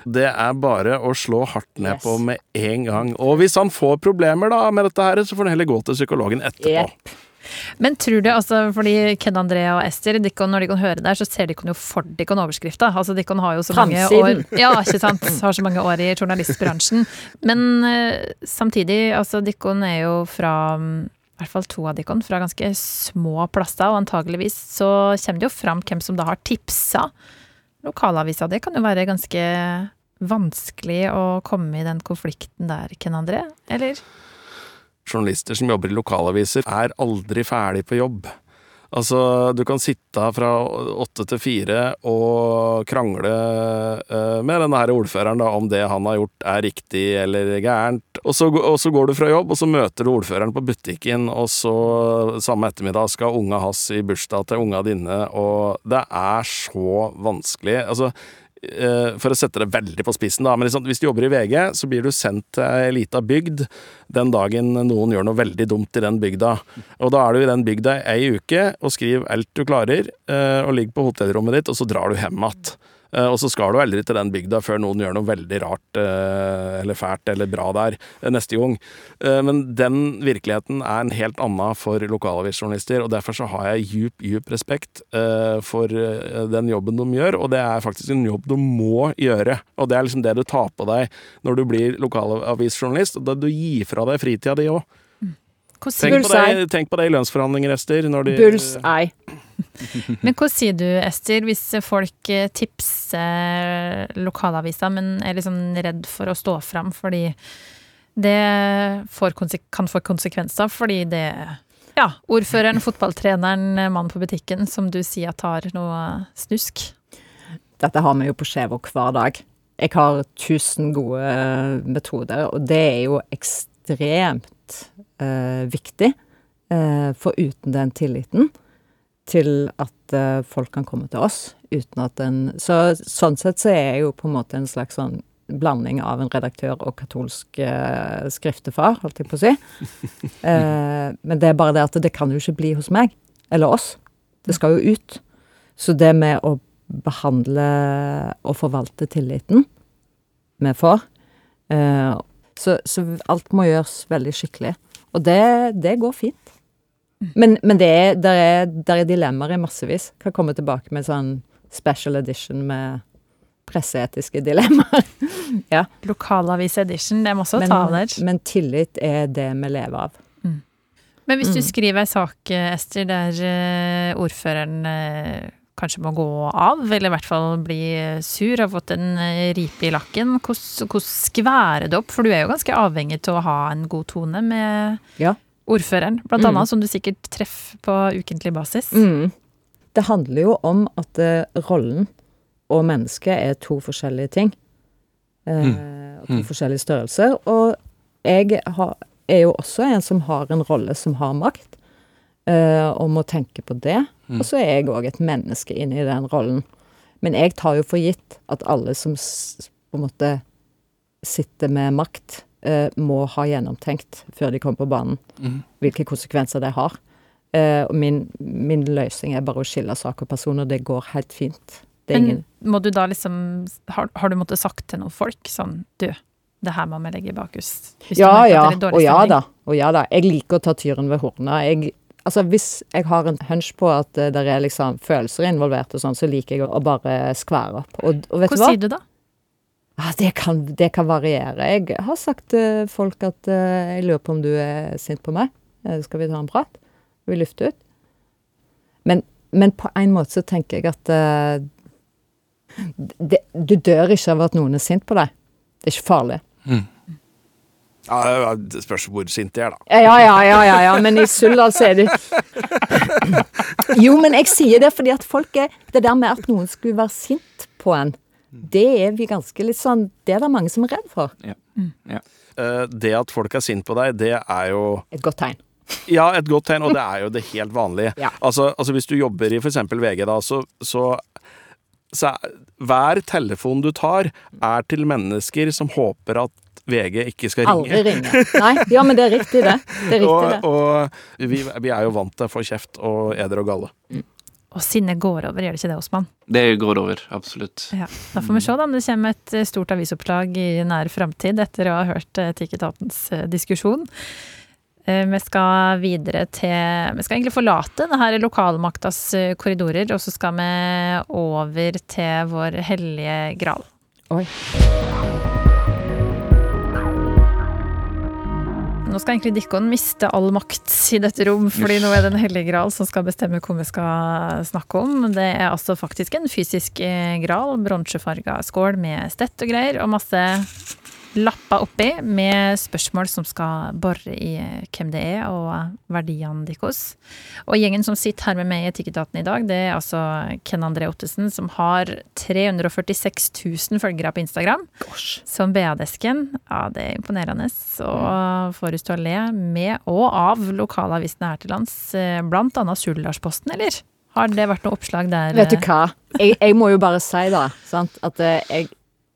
Det er bare å slå hardt ned Yes. på med en gang. Og hvis han får problemer da med dette her, så får han heller gå til psykologen etterpå. Yep. Men tror du, altså, fordi Ken Andrea og Ester, de kan, når de kan høre der, så ser de kan jo for de kan overskrifta. Altså, de kan ha jo så mange år Ja, ikke sant. Har så mange år i journalistbransjen. Men eh, samtidig, altså, Dikkon er jo fra mm, i hvert fall to av Dikon, fra ganske små plasser, og antageligvis så kommer det jo fram hvem som da har tipsa lokalavisa. Det kan jo være ganske vanskelig å komme i den konflikten der, Ken André? Eller? journalister som jobber i lokalaviser, er aldri ferdig på jobb. Altså, du kan sitte fra åtte til fire og krangle eh, med denne her ordføreren da, om det han har gjort er riktig eller gærent. Og så, og så går du fra jobb, og så møter du ordføreren på butikken, og så samme ettermiddag skal unga hans i bursdag til unga dine, og det er så vanskelig. Altså, for å sette det veldig på spissen, da, men liksom, hvis du jobber i VG, så blir du sendt til ei lita bygd den dagen noen gjør noe veldig dumt i den bygda. Og da er du i den bygda ei uke og skriver alt du klarer, eh, og ligger på hotellrommet ditt, og så drar du hjem igjen. Eh, Og så skal du aldri til den bygda før noen gjør noe veldig rart eh, eller fælt eller bra der eh, neste gang. Eh, Men den virkeligheten er en helt annen for lokalavisjournalister, og derfor så har jeg djup, djup respekt eh, for den jobben de gjør, og det er faktisk en jobb du må gjøre. Og det er liksom det du tar på deg når du blir lokalavisjournalist, og da du gir fra deg fritida di òg. Tenk, på det- tenk på det i lønnsforhandlinger, Ester. Når de, Bullseye. Men hva sier du, Ester, hvis folk eh, tipser lokalavisa, men er liksom redd for å stå fram fordi det får kan få konsekvenser, fordi det ja, ordføreren, fotballtreneren, mannen på butikken, som du sier tar noe snusk. Dette har vi jo på Skjevå hver dag. Jeg har tusen gode eh, metoder, og det er jo ekstremt eh, viktig. Eh, for uten den tilliten til at eh, folk kan komme til oss uten at en Så sånn sett så er jeg jo på en måte en slags sånn blanding av en redaktør og katolsk eh, skriftefar, holdt jeg på å si. Eh, men det er bare det at det kan jo ikke bli hos meg, eller oss. Det skal jo ut. Så det med å behandle og forvalte tilliten vi får eh, så, så alt må gjøres veldig skikkelig. Og det, det går fint. Men, men det er, der er, der er dilemmaer i massevis. Kan komme tilbake med sånn special edition med presseetiske dilemmaer. ja. Lokalavis edition, det må også ta av Men, der. men tillit er det vi lever av. Men hvis du Mm. skriver ei sak, eh, Ester, der eh, ordføreren eh, kanskje må gå av, eller i hvert fall bli sur, har fått en ripe i lakken, hvordan skværer det opp? For du er jo ganske avhengig til å ha en god tone med Ja. Ordføreren, blant Mm. annet, som du sikkert treffer på ukentlig basis. Mm. Det handler jo om at eh, rollen og mennesket er to forskjellige ting. Eh, og to Mm. forskjellige størrelser. Og jeg har, er jo også en som har en rolle som har makt, eh, og må tenke på det. Mm. Og så er jeg òg et menneske inne i den rollen. Men jeg tar jo for gitt at alle som på en måte sitter med makt, eh, må ha gjennomtenkt før de kommer på banen mm. hvilke konsekvenser det har. Eh, og min, min løsning er bare å skille sak og person, og det går helt fint. Det er ingen Men må du da liksom Har, har du måttet sagt til noen folk sånn Du, det her må vi legge. Hvis du Ja ja, og ja da. Og ja da. Jeg liker å ta tyren ved horna. Jeg, altså hvis jeg har en hunch på at det er liksom følelser involvert og sånn, så liker jeg å, å bare skvære opp. Og, og vet Hva du hva? sier du da? Ja, det, kan, det kan variere. Jeg har sagt til folk at eh, jeg lurer på om du er sint på meg. Eh, skal vi ta en prat? Vi lufter ut? Men, men på en måte så tenker jeg at uh, det, Du dør ikke av at noen er sint på deg. Det er ikke farlig. Ja, ja, det spørs hvor sint de er, da. Ja, ja, ja, ja, ja, men i Suldal så er det Jo, men jeg sier det fordi at folk er Det der med at noen skulle være sint på en, det er vi ganske litt sånn Det er det mange som er redd for. Eh, Det at folk er sint på deg, det er jo Et godt tegn. Ja, et godt tegn, og det er jo det helt vanlige. Ja. Altså, altså hvis du jobber i f.eks. VG, da, så, så, så er, Hver telefon du tar, er til mennesker som håper at VG ikke skal ringe. Aldri ringe. Nei, ja, men det er riktig, det. Det er riktig, det. Og, og vi, vi er jo vant til å få kjeft og eder og galle. Og sinnet går over, gjør det ikke det, Osman? Det går over, absolutt. Ja, Da får vi se da om det kommer et eh, stort avisoppslag i nær framtid etter å ha hørt eh, eh, diskusjon. Eh, Vi skal videre til Vi skal egentlig forlate det her lokalmaktas korridorer, og så skal vi over til vår hellige gral. Oi. Nå skal egentlig Dikkon miste all makt i dette rom, fordi nå er det Den hellige gral som skal bestemme hva vi skal snakke om. Det er altså faktisk en fysisk eh, gral, bronsefarga skål med stett og greier, og masse lapper oppi med spørsmål som skal bore i eh, hvem det er og verdiene deres. Og gjengen som sitter her med meg i Etikketaten i dag, det er altså Ken André Ottesen, som har 346 000 følgere på Instagram. Som BA-desken. Ja, det er imponerende. Og får oss til å le med og av lokalavisene her til lands, eh, blant annet Suldalsposten, eller? Har det vært noe oppslag der? Vet du eh, hva? Jeg, jeg må jo bare si da, sant, at eh, jeg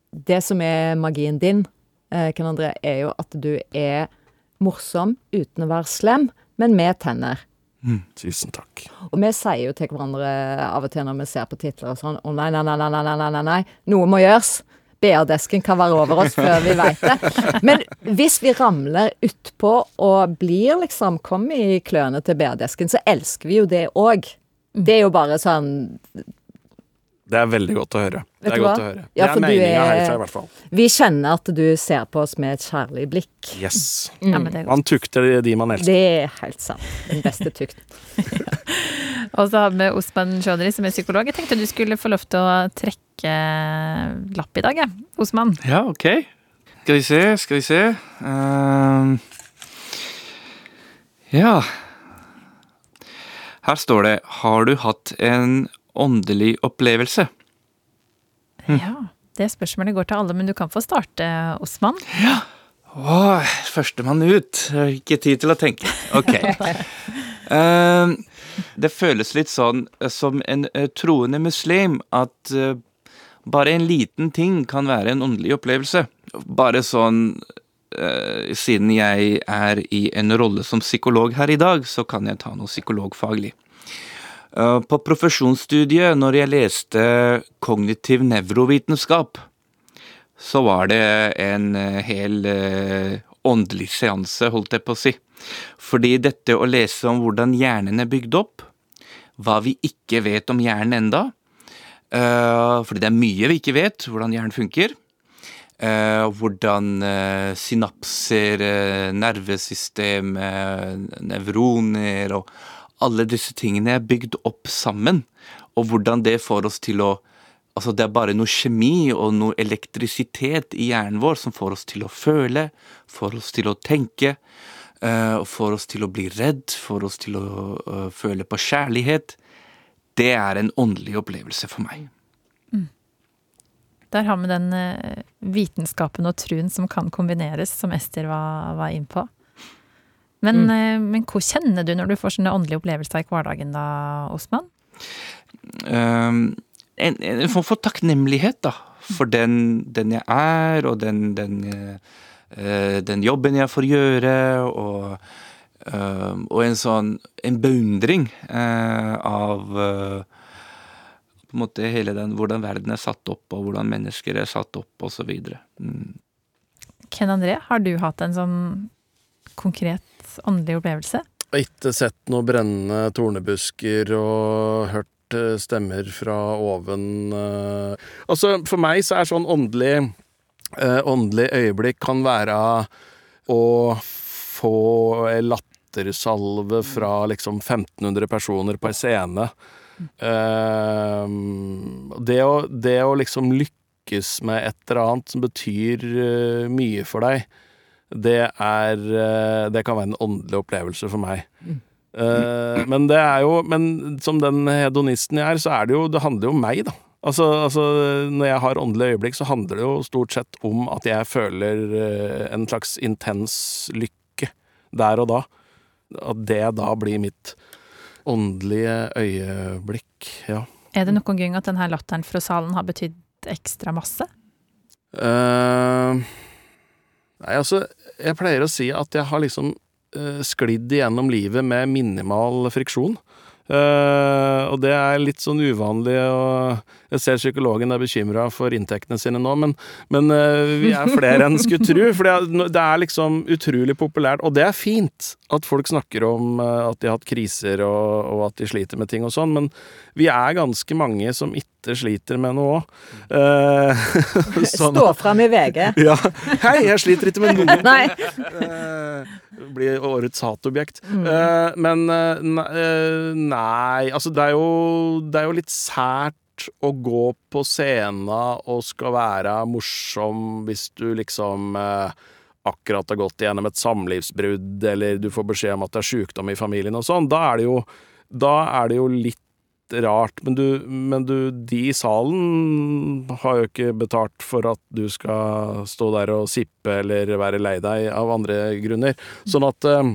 Det som er magien din, eh, Ken André, er jo at du er morsom uten å være slem, men med tenner. Tusen takk. Og vi sier jo til hverandre av og til når vi ser på titler og sånn Å nei, nei, nei, nei, nei, nei, nei, nei. Noe må gjøres. BR-desken kan være over oss før vi veit det. Men hvis vi ramler utpå og blir liksom Kom i klørne til BR-desken, så elsker vi jo det òg. Det er jo bare sånn Det er veldig godt å høre. Vet det er godt hva? å høre. Ja, det er meninga er- herfra, i hvert fall. Vi kjenner at du ser på oss med et kjærlig blikk. Yes. Ja, men det er godt. Man tukter de man elsker. Det er helt sant. Den beste tukt. Og så har vi Osman Chaudhry, som er psykolog. Jeg tenkte du skulle få lov til å trekke lapp i dag, jeg. Osman. Ja, ok. Skal vi se, skal vi se. Uh, ja. Her står det 'Har du hatt en åndelig opplevelse'? Ja, det spørsmålet går til alle, men du kan få starte, Osman. Åh, Førstemann ut. Jeg har Ikke tid til å tenke. Ok. Ehm, det føles litt sånn eh, som en eh, troende muslim at eh, bare en liten ting kan være en åndelig opplevelse. Bare sånn Siden jeg er i en rolle som psykolog her i dag, så kan jeg ta noe psykologfaglig. Eh, på profesjonsstudiet, når jeg leste kognitiv nevrovitenskap, så var det en eh, hel eh, åndelig seanse, holdt jeg på å si. Fordi dette å lese om hvordan hjernen er bygd opp, hva vi ikke vet om hjernen enda, fordi det er mye vi ikke vet hvordan hjernen funker, hvordan synapser, nervesystem, nevroner og alle disse tingene er bygd opp sammen, og hvordan det får oss til å Altså, det er bare noe kjemi og noe elektrisitet i hjernen vår som får oss til å føle, får oss til å tenke, uh, får oss til å bli redd, får oss til å uh, føle på kjærlighet. Det er en åndelig opplevelse for meg. Der har vi den uh, vitenskapen og truen som kan kombineres, som Ester var, var inn på. Men, mm. men hvor kjenner du når du får sånne åndelige opplevelser i hverdagen da, Osman? Um, en, en form for takknemlighet, da. For den, den jeg er, og den, den, uh, den jobben jeg får gjøre, og, uh, og en sånn En beundring uh, av eh, på en måte hele den, hvordan verden er satt opp, og hvordan mennesker er satt opp, osv. Mm. Ken André, har du hatt en sånn konkret åndelig opplevelse? Ikke sett noe brennende tornebusker og hørt eh, stemmer fra oven. eh. Altså, for meg så er sånn åndelig eh, Åndelig øyeblikk kan være å få en lattersalve fra liksom 1500 personer på en scene. Det, å, det å liksom lykkes med et eller annet som betyr mye for deg, det er eh, Det kan være en åndelig opplevelse for meg. Uh, men det er jo Men som den hedonisten jeg er, så er det jo Det handler jo om meg, da. Altså, altså Når jeg har åndelige øyeblikk, så handler det jo stort sett om at jeg føler uh, en slags intens lykke der og da. At det da blir mitt åndelige øyeblikk, ja. Er det noen gang at denne latteren fra salen har betydd ekstra masse? Eh, nei, altså, jeg pleier å si at jeg har liksom uh, sklidd igjennom livet med minimal friksjon. Uh, og det er litt sånn uvanlig, og jeg ser psykologen er bekymra for inntektene sine nå, men, men uh, vi er flere enn skulle tro. For det, det er liksom utrolig populært, og det er fint at folk snakker om uh, at de har hatt kriser og, og at de sliter med ting og sånn, men vi er ganske mange som ikke sliter med noe òg. sånn, Stå fram i VG. ja. Hei, jeg sliter ikke med noe. Nei. Eh, blir årets hatobjekt. Eh, men eh, eh, nei, altså det er, jo, det er jo litt sært å gå på scenen og skal være morsom hvis du liksom eh, akkurat har gått igjennom et samlivsbrudd, eller du får beskjed om at det er sykdom i familien og sånn. Da er det jo, da er det jo litt rart, men du, men du, de i salen har jo ikke betalt for at du skal stå der og sippe eller være lei deg av andre grunner. Sånn at eh,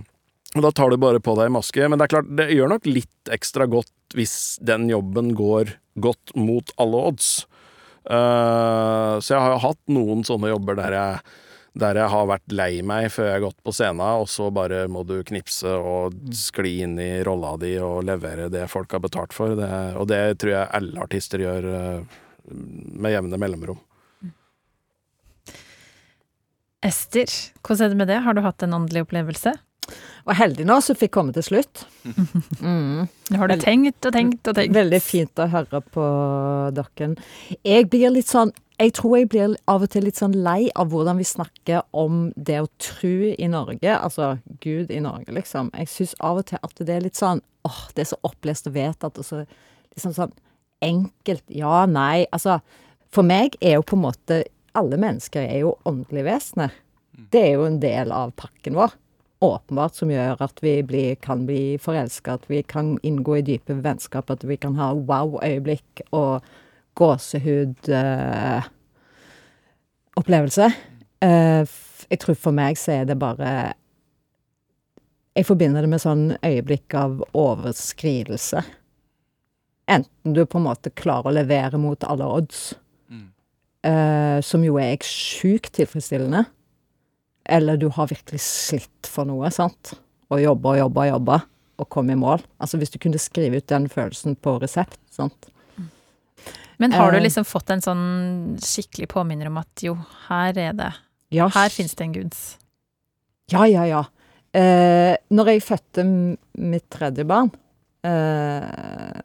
da tar du bare på deg maske. Men det er klart, det gjør nok litt ekstra godt hvis den jobben går godt mot alle odds. Eh, så jeg har jo hatt noen sånne jobber der jeg der jeg har vært lei meg før jeg har gått på scenen, og så bare må du knipse og skli inn i rolla di og levere det folk har betalt for. Det, og det tror jeg alle artister gjør eh, med jevne mellomrom. Ester, hvordan er det med det? Har du hatt en åndelig opplevelse? Og heldig nå som fikk komme til slutt. Mm. Har du tenkt og tenkt og tenkt. Veldig fint å høre på dere. Jeg blir litt sånn Jeg tror jeg blir av og til litt sånn lei av hvordan vi snakker om det å tro i Norge. Altså Gud i Norge, liksom. Jeg syns av og til at det er litt sånn åh, det er så opplest og vedtatt, og så liksom sånn enkelt. Ja, nei. Altså, for meg er jo på en måte Alle mennesker er jo åndelige vesener. Det er jo en del av pakken vår åpenbart som gjør at vi blir, kan bli forelska, at vi kan inngå i dype vennskap, at vi kan ha wow-øyeblikk og gåsehud-opplevelse. jeg tror for meg så er det bare Jeg forbinder det med sånn øyeblikk av overskridelse. Enten du på en måte klarer å levere mot alle odds, eh, som jo er sjukt tilfredsstillende, eller du har virkelig slitt for noe, sant, og jobba og jobba og jobba, og kom i mål. Altså hvis du kunne skrive ut den følelsen på resept, sant. Men har du Eh. liksom fått en sånn skikkelig påminner om at jo, her er det Ja, Her fins det en guds. Ja, ja, ja. Eh, når jeg fødte mitt tredje barn eh,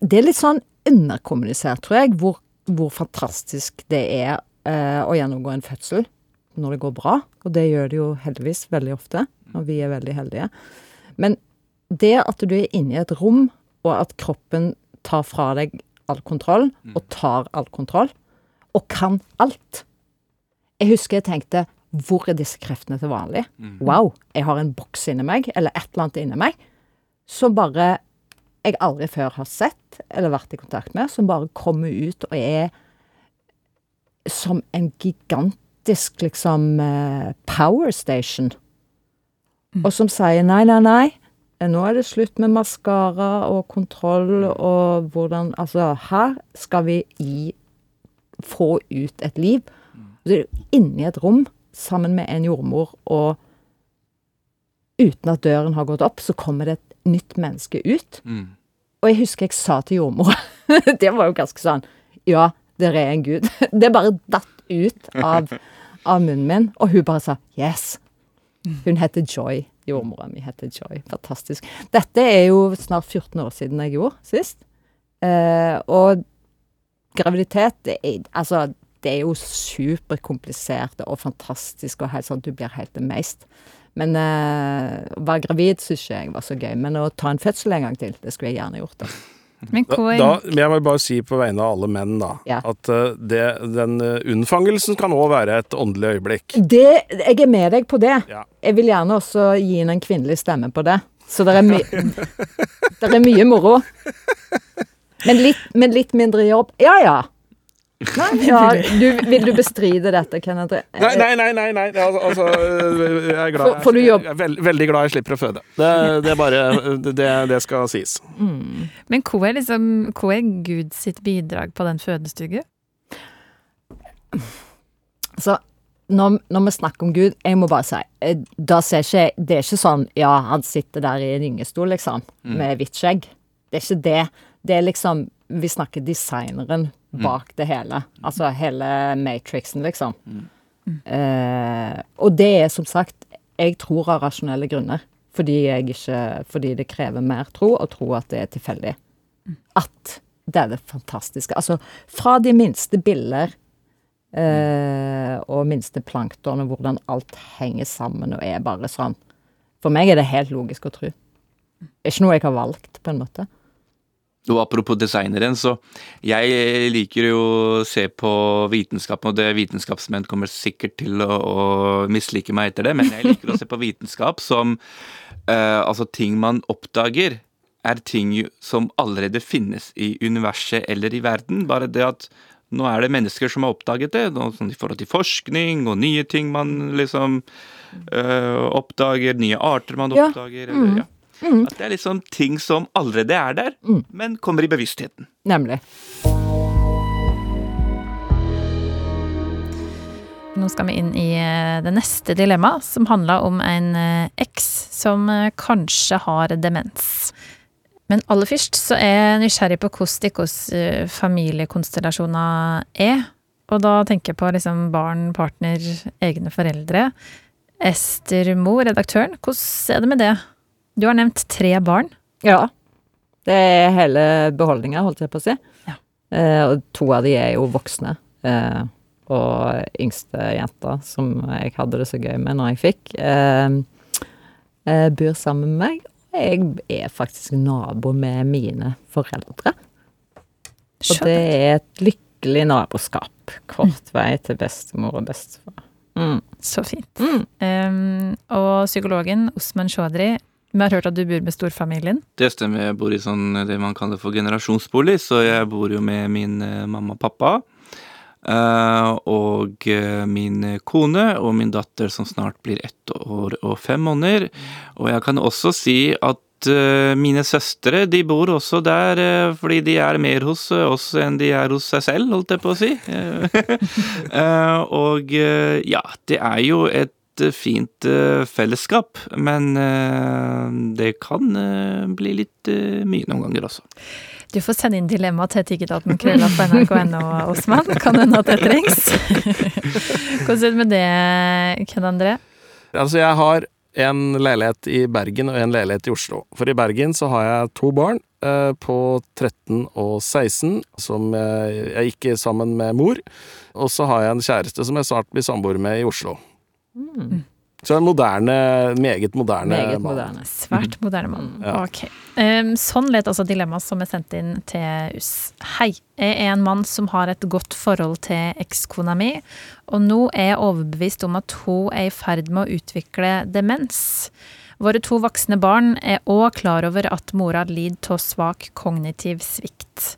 Det er litt sånn underkommunisert, tror jeg, hvor, hvor fantastisk det er eh, å gjennomgå en fødsel når det går bra. Og det gjør det jo heldigvis veldig ofte, og vi er veldig heldige. Men det at du er inne i et rom, og at kroppen tar fra deg all kontroll, og tar all kontroll, og kan alt Jeg husker jeg tenkte hvor er disse kreftene til vanlig? Wow, jeg har en boks inni meg, eller et eller annet inni meg, som bare jeg aldri før har sett eller vært i kontakt med, som bare kommer ut og er som en gigantisk, liksom, eh, power station. Og som sier nei, nei, nei, nå er det slutt med maskara og kontroll og hvordan Altså, her skal vi gi få ut et liv. Så er du inne i et rom sammen med en jordmor, og uten at døren har gått opp, så kommer det et nytt menneske ut. Og jeg husker jeg sa til jordmora Det var jo ganske sånn Ja, dere er en gud. Det bare datt ut av, av munnen min, og hun bare sa yes. Hun heter Joy. Jordmora mi heter Joy. Fantastisk. Dette er jo snart 14 år siden jeg gjorde sist. Eh, og graviditet, det er, altså, det er jo superkomplisert og fantastisk og helt sånn, du blir helt amazed. Men eh, å være gravid syns ikke jeg var så gøy. Men å ta en fødsel en gang til, det skulle jeg gjerne gjort. da. Men Da, da, jeg må bare si på vegne av alle menn, da, Ja. at eh, det, den eh, unnfangelsen kan òg være et åndelig øyeblikk. Det, jeg er med deg på det. Ja. Jeg vil gjerne også gi inn en kvinnelig stemme på det. Så det er, my er mye moro. Men litt, men litt mindre jobb. Ja ja. Nei, ja. Du, vil du bestride dette, Kenneth? Nei, nei, nei, nei, nei. Altså, altså, jeg er glad For- for du jobb- Jeg er veld, veldig glad jeg slipper å føde. Det, det er bare det, det skal sies. Men hva er liksom Hva er Gud sitt bidrag på den fødestugu? Så når, når vi snakker om Gud, jeg må bare si eh, da ser ikke, Det er ikke sånn ja, han sitter der i en gyngestol, liksom, med hvitt skjegg. Det er ikke det. Det er liksom Vi snakker designeren bak det hele. Altså hele Matrixen, liksom. Eh, og det er som sagt Jeg tror av rasjonelle grunner. Fordi jeg ikke Fordi det krever mer tro å tro at det er tilfeldig. At det er det fantastiske. Altså, fra de minste biller eh, og minste plankton, og hvordan alt henger sammen og er bare sånn. For meg er det helt logisk å tro. Det er ikke noe jeg har valgt, på en måte. Og apropos designeren, så jeg liker jo å se på vitenskapen, og det vitenskapsmenn kommer sikkert til å, å mislike meg etter det, men jeg liker å se på vitenskap som uh, altså ting man oppdager, er ting som allerede finnes i universet eller i verden. Bare det at nå er det mennesker som har oppdaget det, sånn i forhold til forskning og nye ting man liksom uh, oppdager, nye arter man Ja. oppdager. Eller, ja. At det er liksom ting som allerede er der, men kommer i bevisstheten. Nemlig. Nå skal vi inn i eh, det neste dilemmaet, som handler om en eh, eks som eh, kanskje har demens. Men aller først så er jeg nysgjerrig på hvordan deres familiekonstellasjoner er. Og da tenker jeg på liksom barn, partner, egne foreldre. Ester Mo, redaktøren, hvordan er det med det? Du har nevnt tre barn. Ja. Det er hele beholdninga, holdt jeg på å si. Ja. Eh, og to av de er jo voksne. Eh, og yngste jenta, som jeg hadde det så gøy med når jeg fikk, eh, eh, bor sammen med meg. Jeg er faktisk nabo med mine foreldre. Og det er et lykkelig naboskap. Kort vei til bestemor og bestefar. Mm. Så fint. Mm. Um, og psykologen Osman Chaudhry, vi har hørt at du bor med storfamilien. Det stemmer, jeg bor i sånn det man kaller for generasjonsbolig, så jeg bor jo med min eh, mamma og pappa. eh, og eh, min kone og min datter som snart blir ett år og fem måneder. Og jeg kan også si at mine søstre de bor også der fordi de er mer hos oss enn de er hos seg selv, holdt jeg på å si. Og ja, det er jo et fint eh, fellesskap, men eh, det kan eh, bli litt mye noen ganger også. Du får sende inn dilemma til etikketaten krølla på nrk.no, Osman. Kan hende at det trengs. Hvordan ser det med det, Ken André? Altså, jeg har en leilighet i Bergen og en leilighet i Oslo. For i Bergen så har jeg to barn eh, på 13 og 16, som jeg, jeg gikk sammen med mor. Og så har jeg en kjæreste som jeg snart blir samboer med i Oslo. Så en moderne, meget moderne Meget mann. moderne. Svært moderne mann. Ja. Ok. Um, sånn let altså dilemmaet som er sendt inn til US. Hei, jeg er en mann som har et godt forhold til ekskona mi, og nå er jeg overbevist om at hun er i ferd med å utvikle demens. Våre to voksne barn er òg klar over at mora lider av svak kognitiv svikt.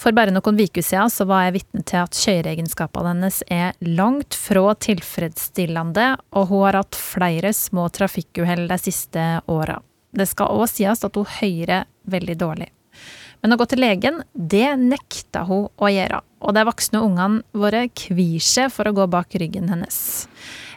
For bare noen uker siden så var jeg vitne til at kjøreegenskapene hennes er langt fra tilfredsstillende, og hun har hatt flere små trafikkuhell de siste åra. Det skal òg sies at hun hører veldig dårlig. Men å gå til legen, det nekta hun å gjøre, og de voksne ungene våre kvir seg for å gå bak ryggen hennes.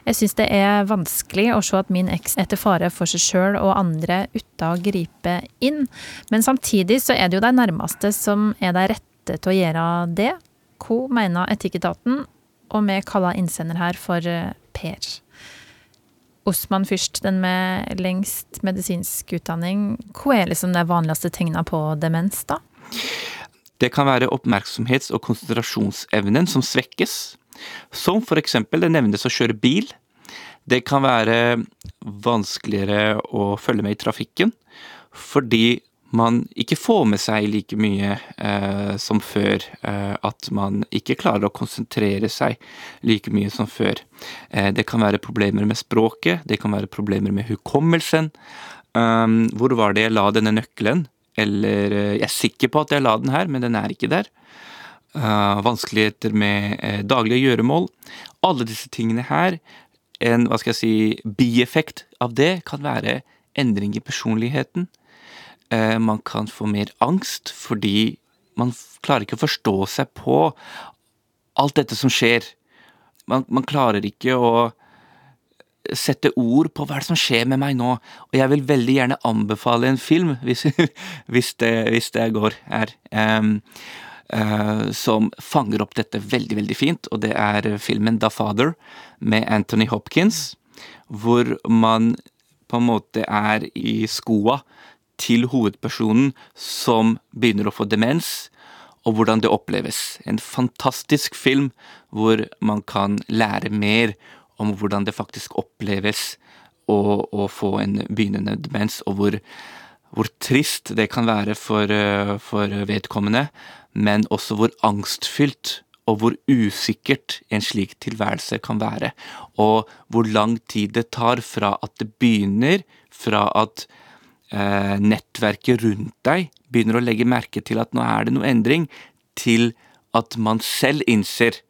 Jeg syns det er vanskelig å se at min eks er til fare for seg sjøl og andre uten å gripe inn, men samtidig så er det jo de nærmeste som er de rette til å gjøre det. Hva mener Etikketaten? Og vi kaller innsender her for eh, Per. Osman først, den med lengst medisinsk utdanning. Hva er liksom de vanligste tegna på demens, da? Det kan være oppmerksomhets- og konsentrasjonsevnen som svekkes, som eksempel det nevnes å kjøre bil. Det kan være vanskeligere å følge med i trafikken, fordi man ikke får med seg like mye eh, som før. Eh, at man ikke klarer å konsentrere seg like mye som før. Eh, det kan være problemer med språket, det kan være problemer med hukommelsen. Um, hvor var det jeg la denne nøkkelen? Eller eh, jeg er sikker på at jeg la den her, men den er ikke der. Uh, vanskeligheter med eh, daglige gjøremål. Alle disse tingene her, en hva skal jeg si, bieffekt av det kan være endring i personligheten. Eh, man kan få mer angst fordi man klarer ikke å forstå seg på alt dette som skjer. Man, man klarer ikke å sette ord på hva er som skjer med meg nå. Og jeg vil veldig gjerne anbefale en film, hvis, hvis, det, hvis det går her, eh, som fanger opp dette veldig, veldig fint. Og det er filmen The Father med Anthony Hopkins, hvor man på en måte er i skoa til hovedpersonen som begynner å få demens, og hvordan det oppleves. En fantastisk film hvor man kan lære mer om hvordan det faktisk oppleves å, å få en begynnende demens, og hvor, hvor trist det kan være for, eh, for vedkommende, men også hvor angstfylt og hvor usikkert en slik tilværelse kan være. Og hvor lang tid det tar fra at det begynner, fra at eh, nettverket rundt deg begynner å legge merke til at nå er det noe endring, til at man selv innser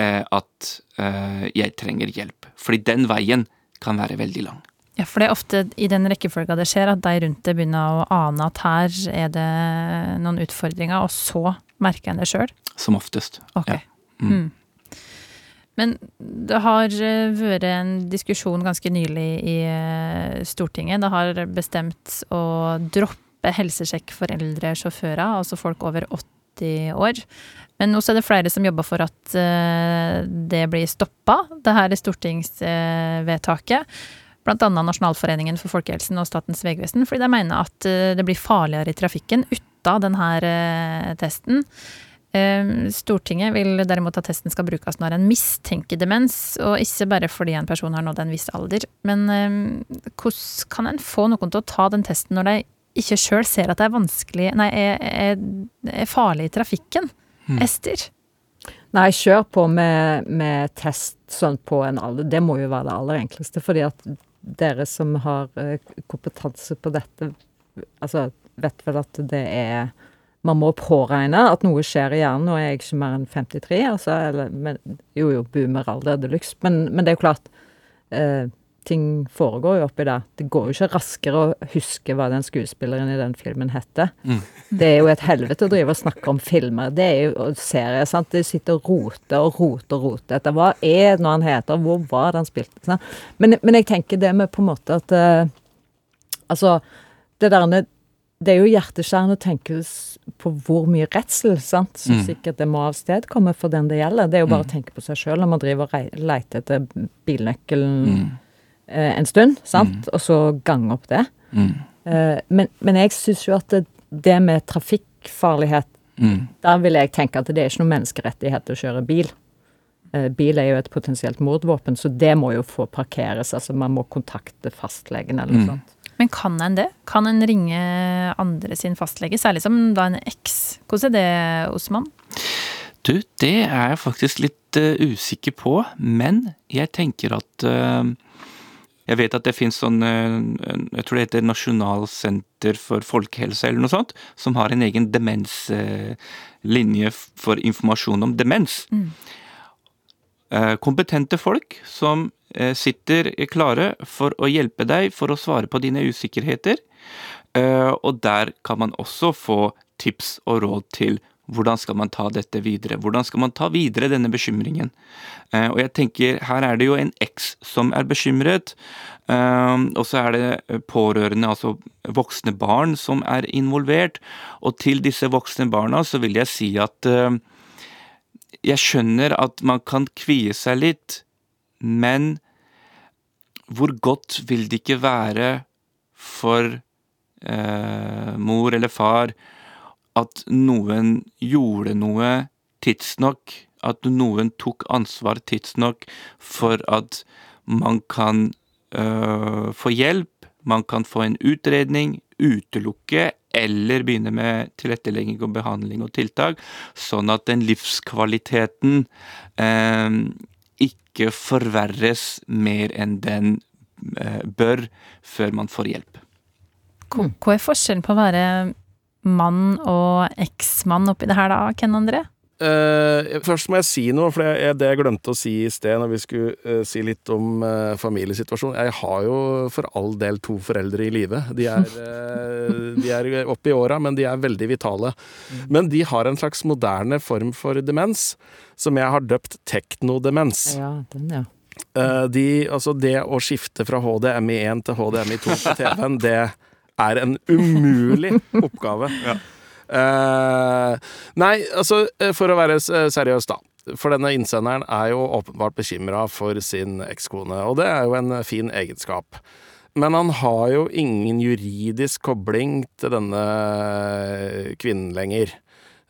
eh, at eh, jeg trenger hjelp. Fordi den veien kan være veldig lang. Ja, for det er ofte i den rekkefølga det skjer, at de rundt det begynner å ane at her er det noen utfordringer, og så merker en det sjøl. Som oftest. Ok. Ja. Mm. Mm. Men det har eh, vært en diskusjon ganske nylig i eh, Stortinget. Det har bestemt å droppe helsesjekk for eldre sjåfører, altså folk over 80 år. Men nå er det flere som jobber for at eh, det blir stoppa, det her stortingsvedtaket. Annet Nasjonalforeningen for folkehelsen og Statens vegvesen, fordi de mener at eh, det blir farligere i trafikken uten denne eh, testen. Eh, Stortinget vil derimot at testen skal brukes når en mistenker demens, og ikke bare fordi en person har nådd en viss alder. Men eh, hvordan kan en få noen til å ta den testen når de ikke sjøl ser at det er vanskelig, nei, er, er, farlig i trafikken? Ester? Nei, kjør på med, med test sånn på en alder. Det må jo være det aller enkleste. Fordi at dere som har eh, kompetanse på dette, altså vet vel at det er Man må påregne at noe skjer i hjernen. Er jeg ikke mer enn 53, altså. Eller, men, jo jo, boomeralder de luxe. Men, men det er jo klart. Eh, ting foregår jo oppi der. Det går jo ikke raskere å huske hva den skuespilleren i den filmen heter. Mm. Det er jo et helvete å drive og snakke om filmer. Det er jo serier, sant. De sitter og roter og roter og roter etter hva er det nå han heter, hvor var det han spilte? Men, men jeg tenker det med på en måte at uh, Altså, det der Det er jo hjerteskjærende å tenke på hvor mye redsel sant, som Mm. sikkert det må avstedkomme for den det gjelder. Det er jo bare Mm. å tenke på seg sjøl når man driver og leter etter bilnøkkelen Mm. Eh, en stund, sant, og så gange opp det. Mm. Eh, men, men jeg syns jo at det, det med trafikkfarlighet Mm. der vil jeg tenke at det er ikke noen menneskerettighet å kjøre bil. Eh, Bil er jo et potensielt mordvåpen, så det må jo få parkeres. Altså man må kontakte fastlegen eller noe Mm. sånt. Men kan en det? Kan en ringe andre sin fastlege, særlig som da en eks? Hvordan er det, Osman? Du, det er jeg faktisk litt uh, usikker på, men jeg tenker at eh, Jeg vet at det finnes sånn eh, Jeg tror det heter Nasjonalsenter for folkehelse eller noe sånt, som har en egen demenslinje for informasjon om demens. Mm. Eh, Kompetente folk som eh, sitter klare for å hjelpe deg for å svare på dine usikkerheter. Eh, Og der kan man også få tips og råd til hvordan skal man ta dette videre? Hvordan skal man ta videre denne bekymringen? Eh, Og jeg tenker, her er det jo en eks som er bekymret, eh, og så er det pårørende, altså voksne barn, som er involvert. Og til disse voksne barna så vil jeg si at eh, jeg skjønner at man kan kvie seg litt, men hvor godt vil det ikke være for eh, mor eller far at noen gjorde noe tidsnok, at noen tok ansvar tidsnok for at man kan øh, få hjelp, man kan få en utredning, utelukke eller begynne med tilrettelegging og behandling og tiltak, sånn at den livskvaliteten eh, ikke forverres mer enn den eh, bør før man får hjelp. Hva er forskjellen på å være mann og eksmann oppi det her da, Ken André? Uh, først må jeg si noe, for det, det jeg glemte å si i sted når vi skulle uh, si litt om uh, familiesituasjonen. Jeg har jo for all del to foreldre i live. De er, de er oppe i åra, men de er veldig vitale. Men de har en slags moderne form for demens, som jeg har døpt teknodemens. Ja, den, ja. De, altså det å skifte fra HDMI1 til HDMI2 på TV-en, det er en umulig oppgave. Eh, nei, altså, eh, for å være seriøs, da. For denne innsenderen er jo åpenbart bekymra for sin ekskone, og det er jo en fin egenskap. Men han har jo ingen juridisk kobling til denne kvinnen lenger.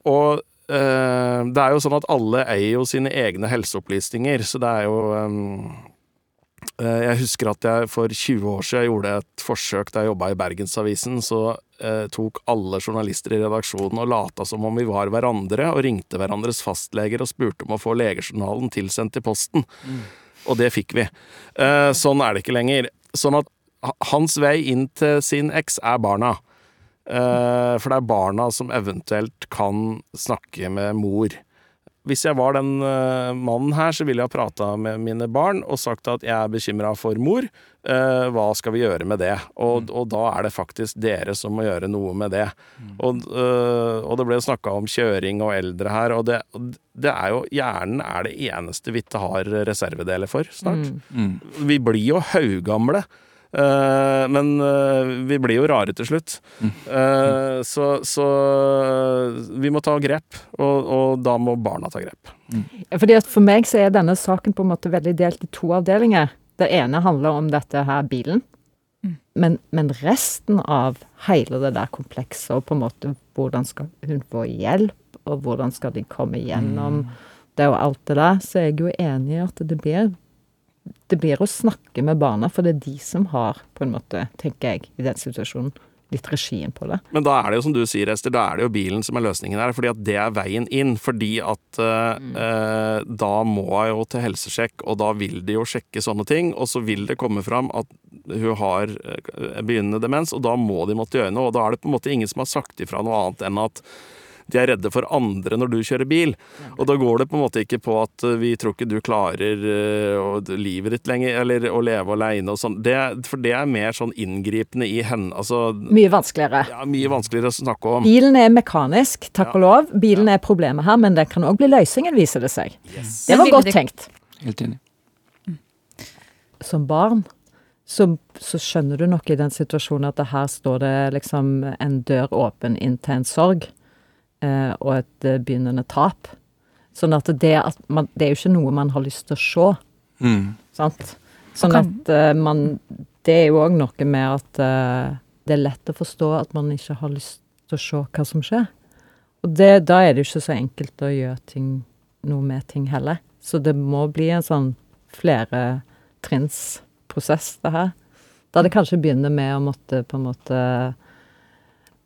Og eh, det er jo sånn at alle eier jo sine egne helseopplysninger, så det er jo eh, Jeg husker at jeg for 20 år siden gjorde et forsøk da jeg jobba i Bergensavisen. Så eh, tok alle journalister i redaksjonen og lata som om vi var hverandre, og ringte hverandres fastleger og spurte om å få legejournalen tilsendt i posten. Og det fikk vi. Eh, sånn er det ikke lenger. Sånn at hans vei inn til sin eks er barna. Eh, for det er barna som eventuelt kan snakke med mor. Hvis jeg var den eh, mannen her, så ville jeg ha prata med mine barn og sagt at jeg er bekymra for mor. Eh, hva skal vi gjøre med det? Og, og da er det faktisk dere som må gjøre noe med det. Og, eh, og det ble snakka om kjøring og eldre her, og det, det er jo Hjernen er det eneste vi ikke har reservedeler for snart. Mm. Vi blir jo haugamle. Eh, men eh, vi blir jo rare til slutt. Mm. så, så vi må ta grep, og, og da må barna ta grep. Fordi at For meg så er denne saken på en måte veldig delt i to avdelinger. Det ene handler om dette her bilen. Men, men resten av hele det der komplekset, og på en måte hvordan skal hun få hjelp, og hvordan skal de komme gjennom det og alt det der, så er jeg jo enig i at det blir det blir å snakke med barna, for det er de som har, på en måte, tenker jeg, i den situasjonen, litt regien på det. Men da er det jo som du sier, Ester, da er det jo bilen som er løsningen her. Fordi at det er veien inn. Fordi at eh, eh, da må jeg jo til helsesjekk, og da vil de jo sjekke sånne ting. Og så vil det komme fram at hun har eh, begynnende demens, og da må de måtte gjøre noe. Og da er det på en måte ingen som har sagt ifra noe annet enn at De er redde for andre når du kjører bil. Og da går det på en måte ikke på at eh, vi tror ikke du klarer uh, livet ditt lenger, eller å leve aleine og sånn. For det er mer sånn inngripende i henne. Altså, mye vanskeligere. Ja, mye vanskeligere å snakke om. Bilen er mekanisk, takk ja. og lov. Bilen er problemet her, men det kan òg bli løsningen, viser det seg. Yes. Det var godt tenkt. Helt enig. Som barn så, så, skjønner du nok i den situasjonen at her står det liksom en dør åpen inn til en sorg og et eh, begynnende tap. Sånn at det, at man, det er jo ikke noe man har lyst til å se. Mm. Sant? Sånn at uh, man Det er jo òg noe med at det er lett å forstå at man ikke har lyst til å se hva som skjer. Og det, da er det jo ikke så enkelt å gjøre ting, noe med ting heller. Så det må bli en sånn flere trinns prosess, det her. Da det kanskje begynner med å måtte på en måte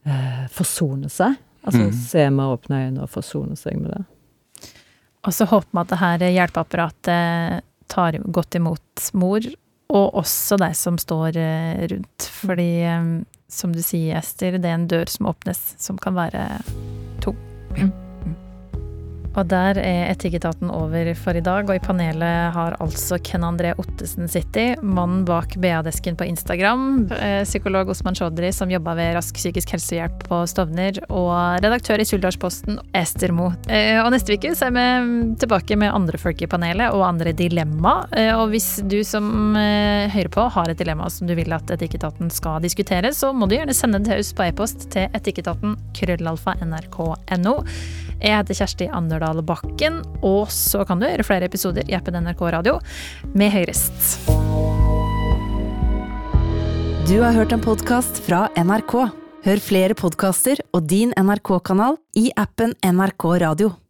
eh, forsone seg. Altså mm. se med åpne øyne og forsone seg med det. Og så håper vi at det her hjelpeapparatet tar godt imot mor, og også deg som står eh, rundt. Fordi, eh, som du sier, Ester, det er en dør som åpnes, som kan være tung. Mm. Og der er Etikketaten over for i dag, og i panelet har altså Ken André Ottesen sittet, mannen bak BA-desken på Instagram, eh, psykolog Osman Chaudhry som jobba ved Rask psykisk helsehjelp på Stovner, og redaktør i Suldalsposten, Ester Mo. Eh, og neste uke så er vi tilbake med andre folk i panelet og andre dilemma. Eh, og hvis du som hører på har et dilemma som du vil at Etikketaten skal diskutere, så må du gjerne sende det til oss på e-post til etikketaten krøllalfa nrk.no. Jeg heter Kjersti Anderdal Bakken, og så kan du høre flere episoder i appen NRK Radio med høyrest. Du har hørt en podkast fra NRK. Hør flere podkaster og din NRK-kanal i appen NRK Radio.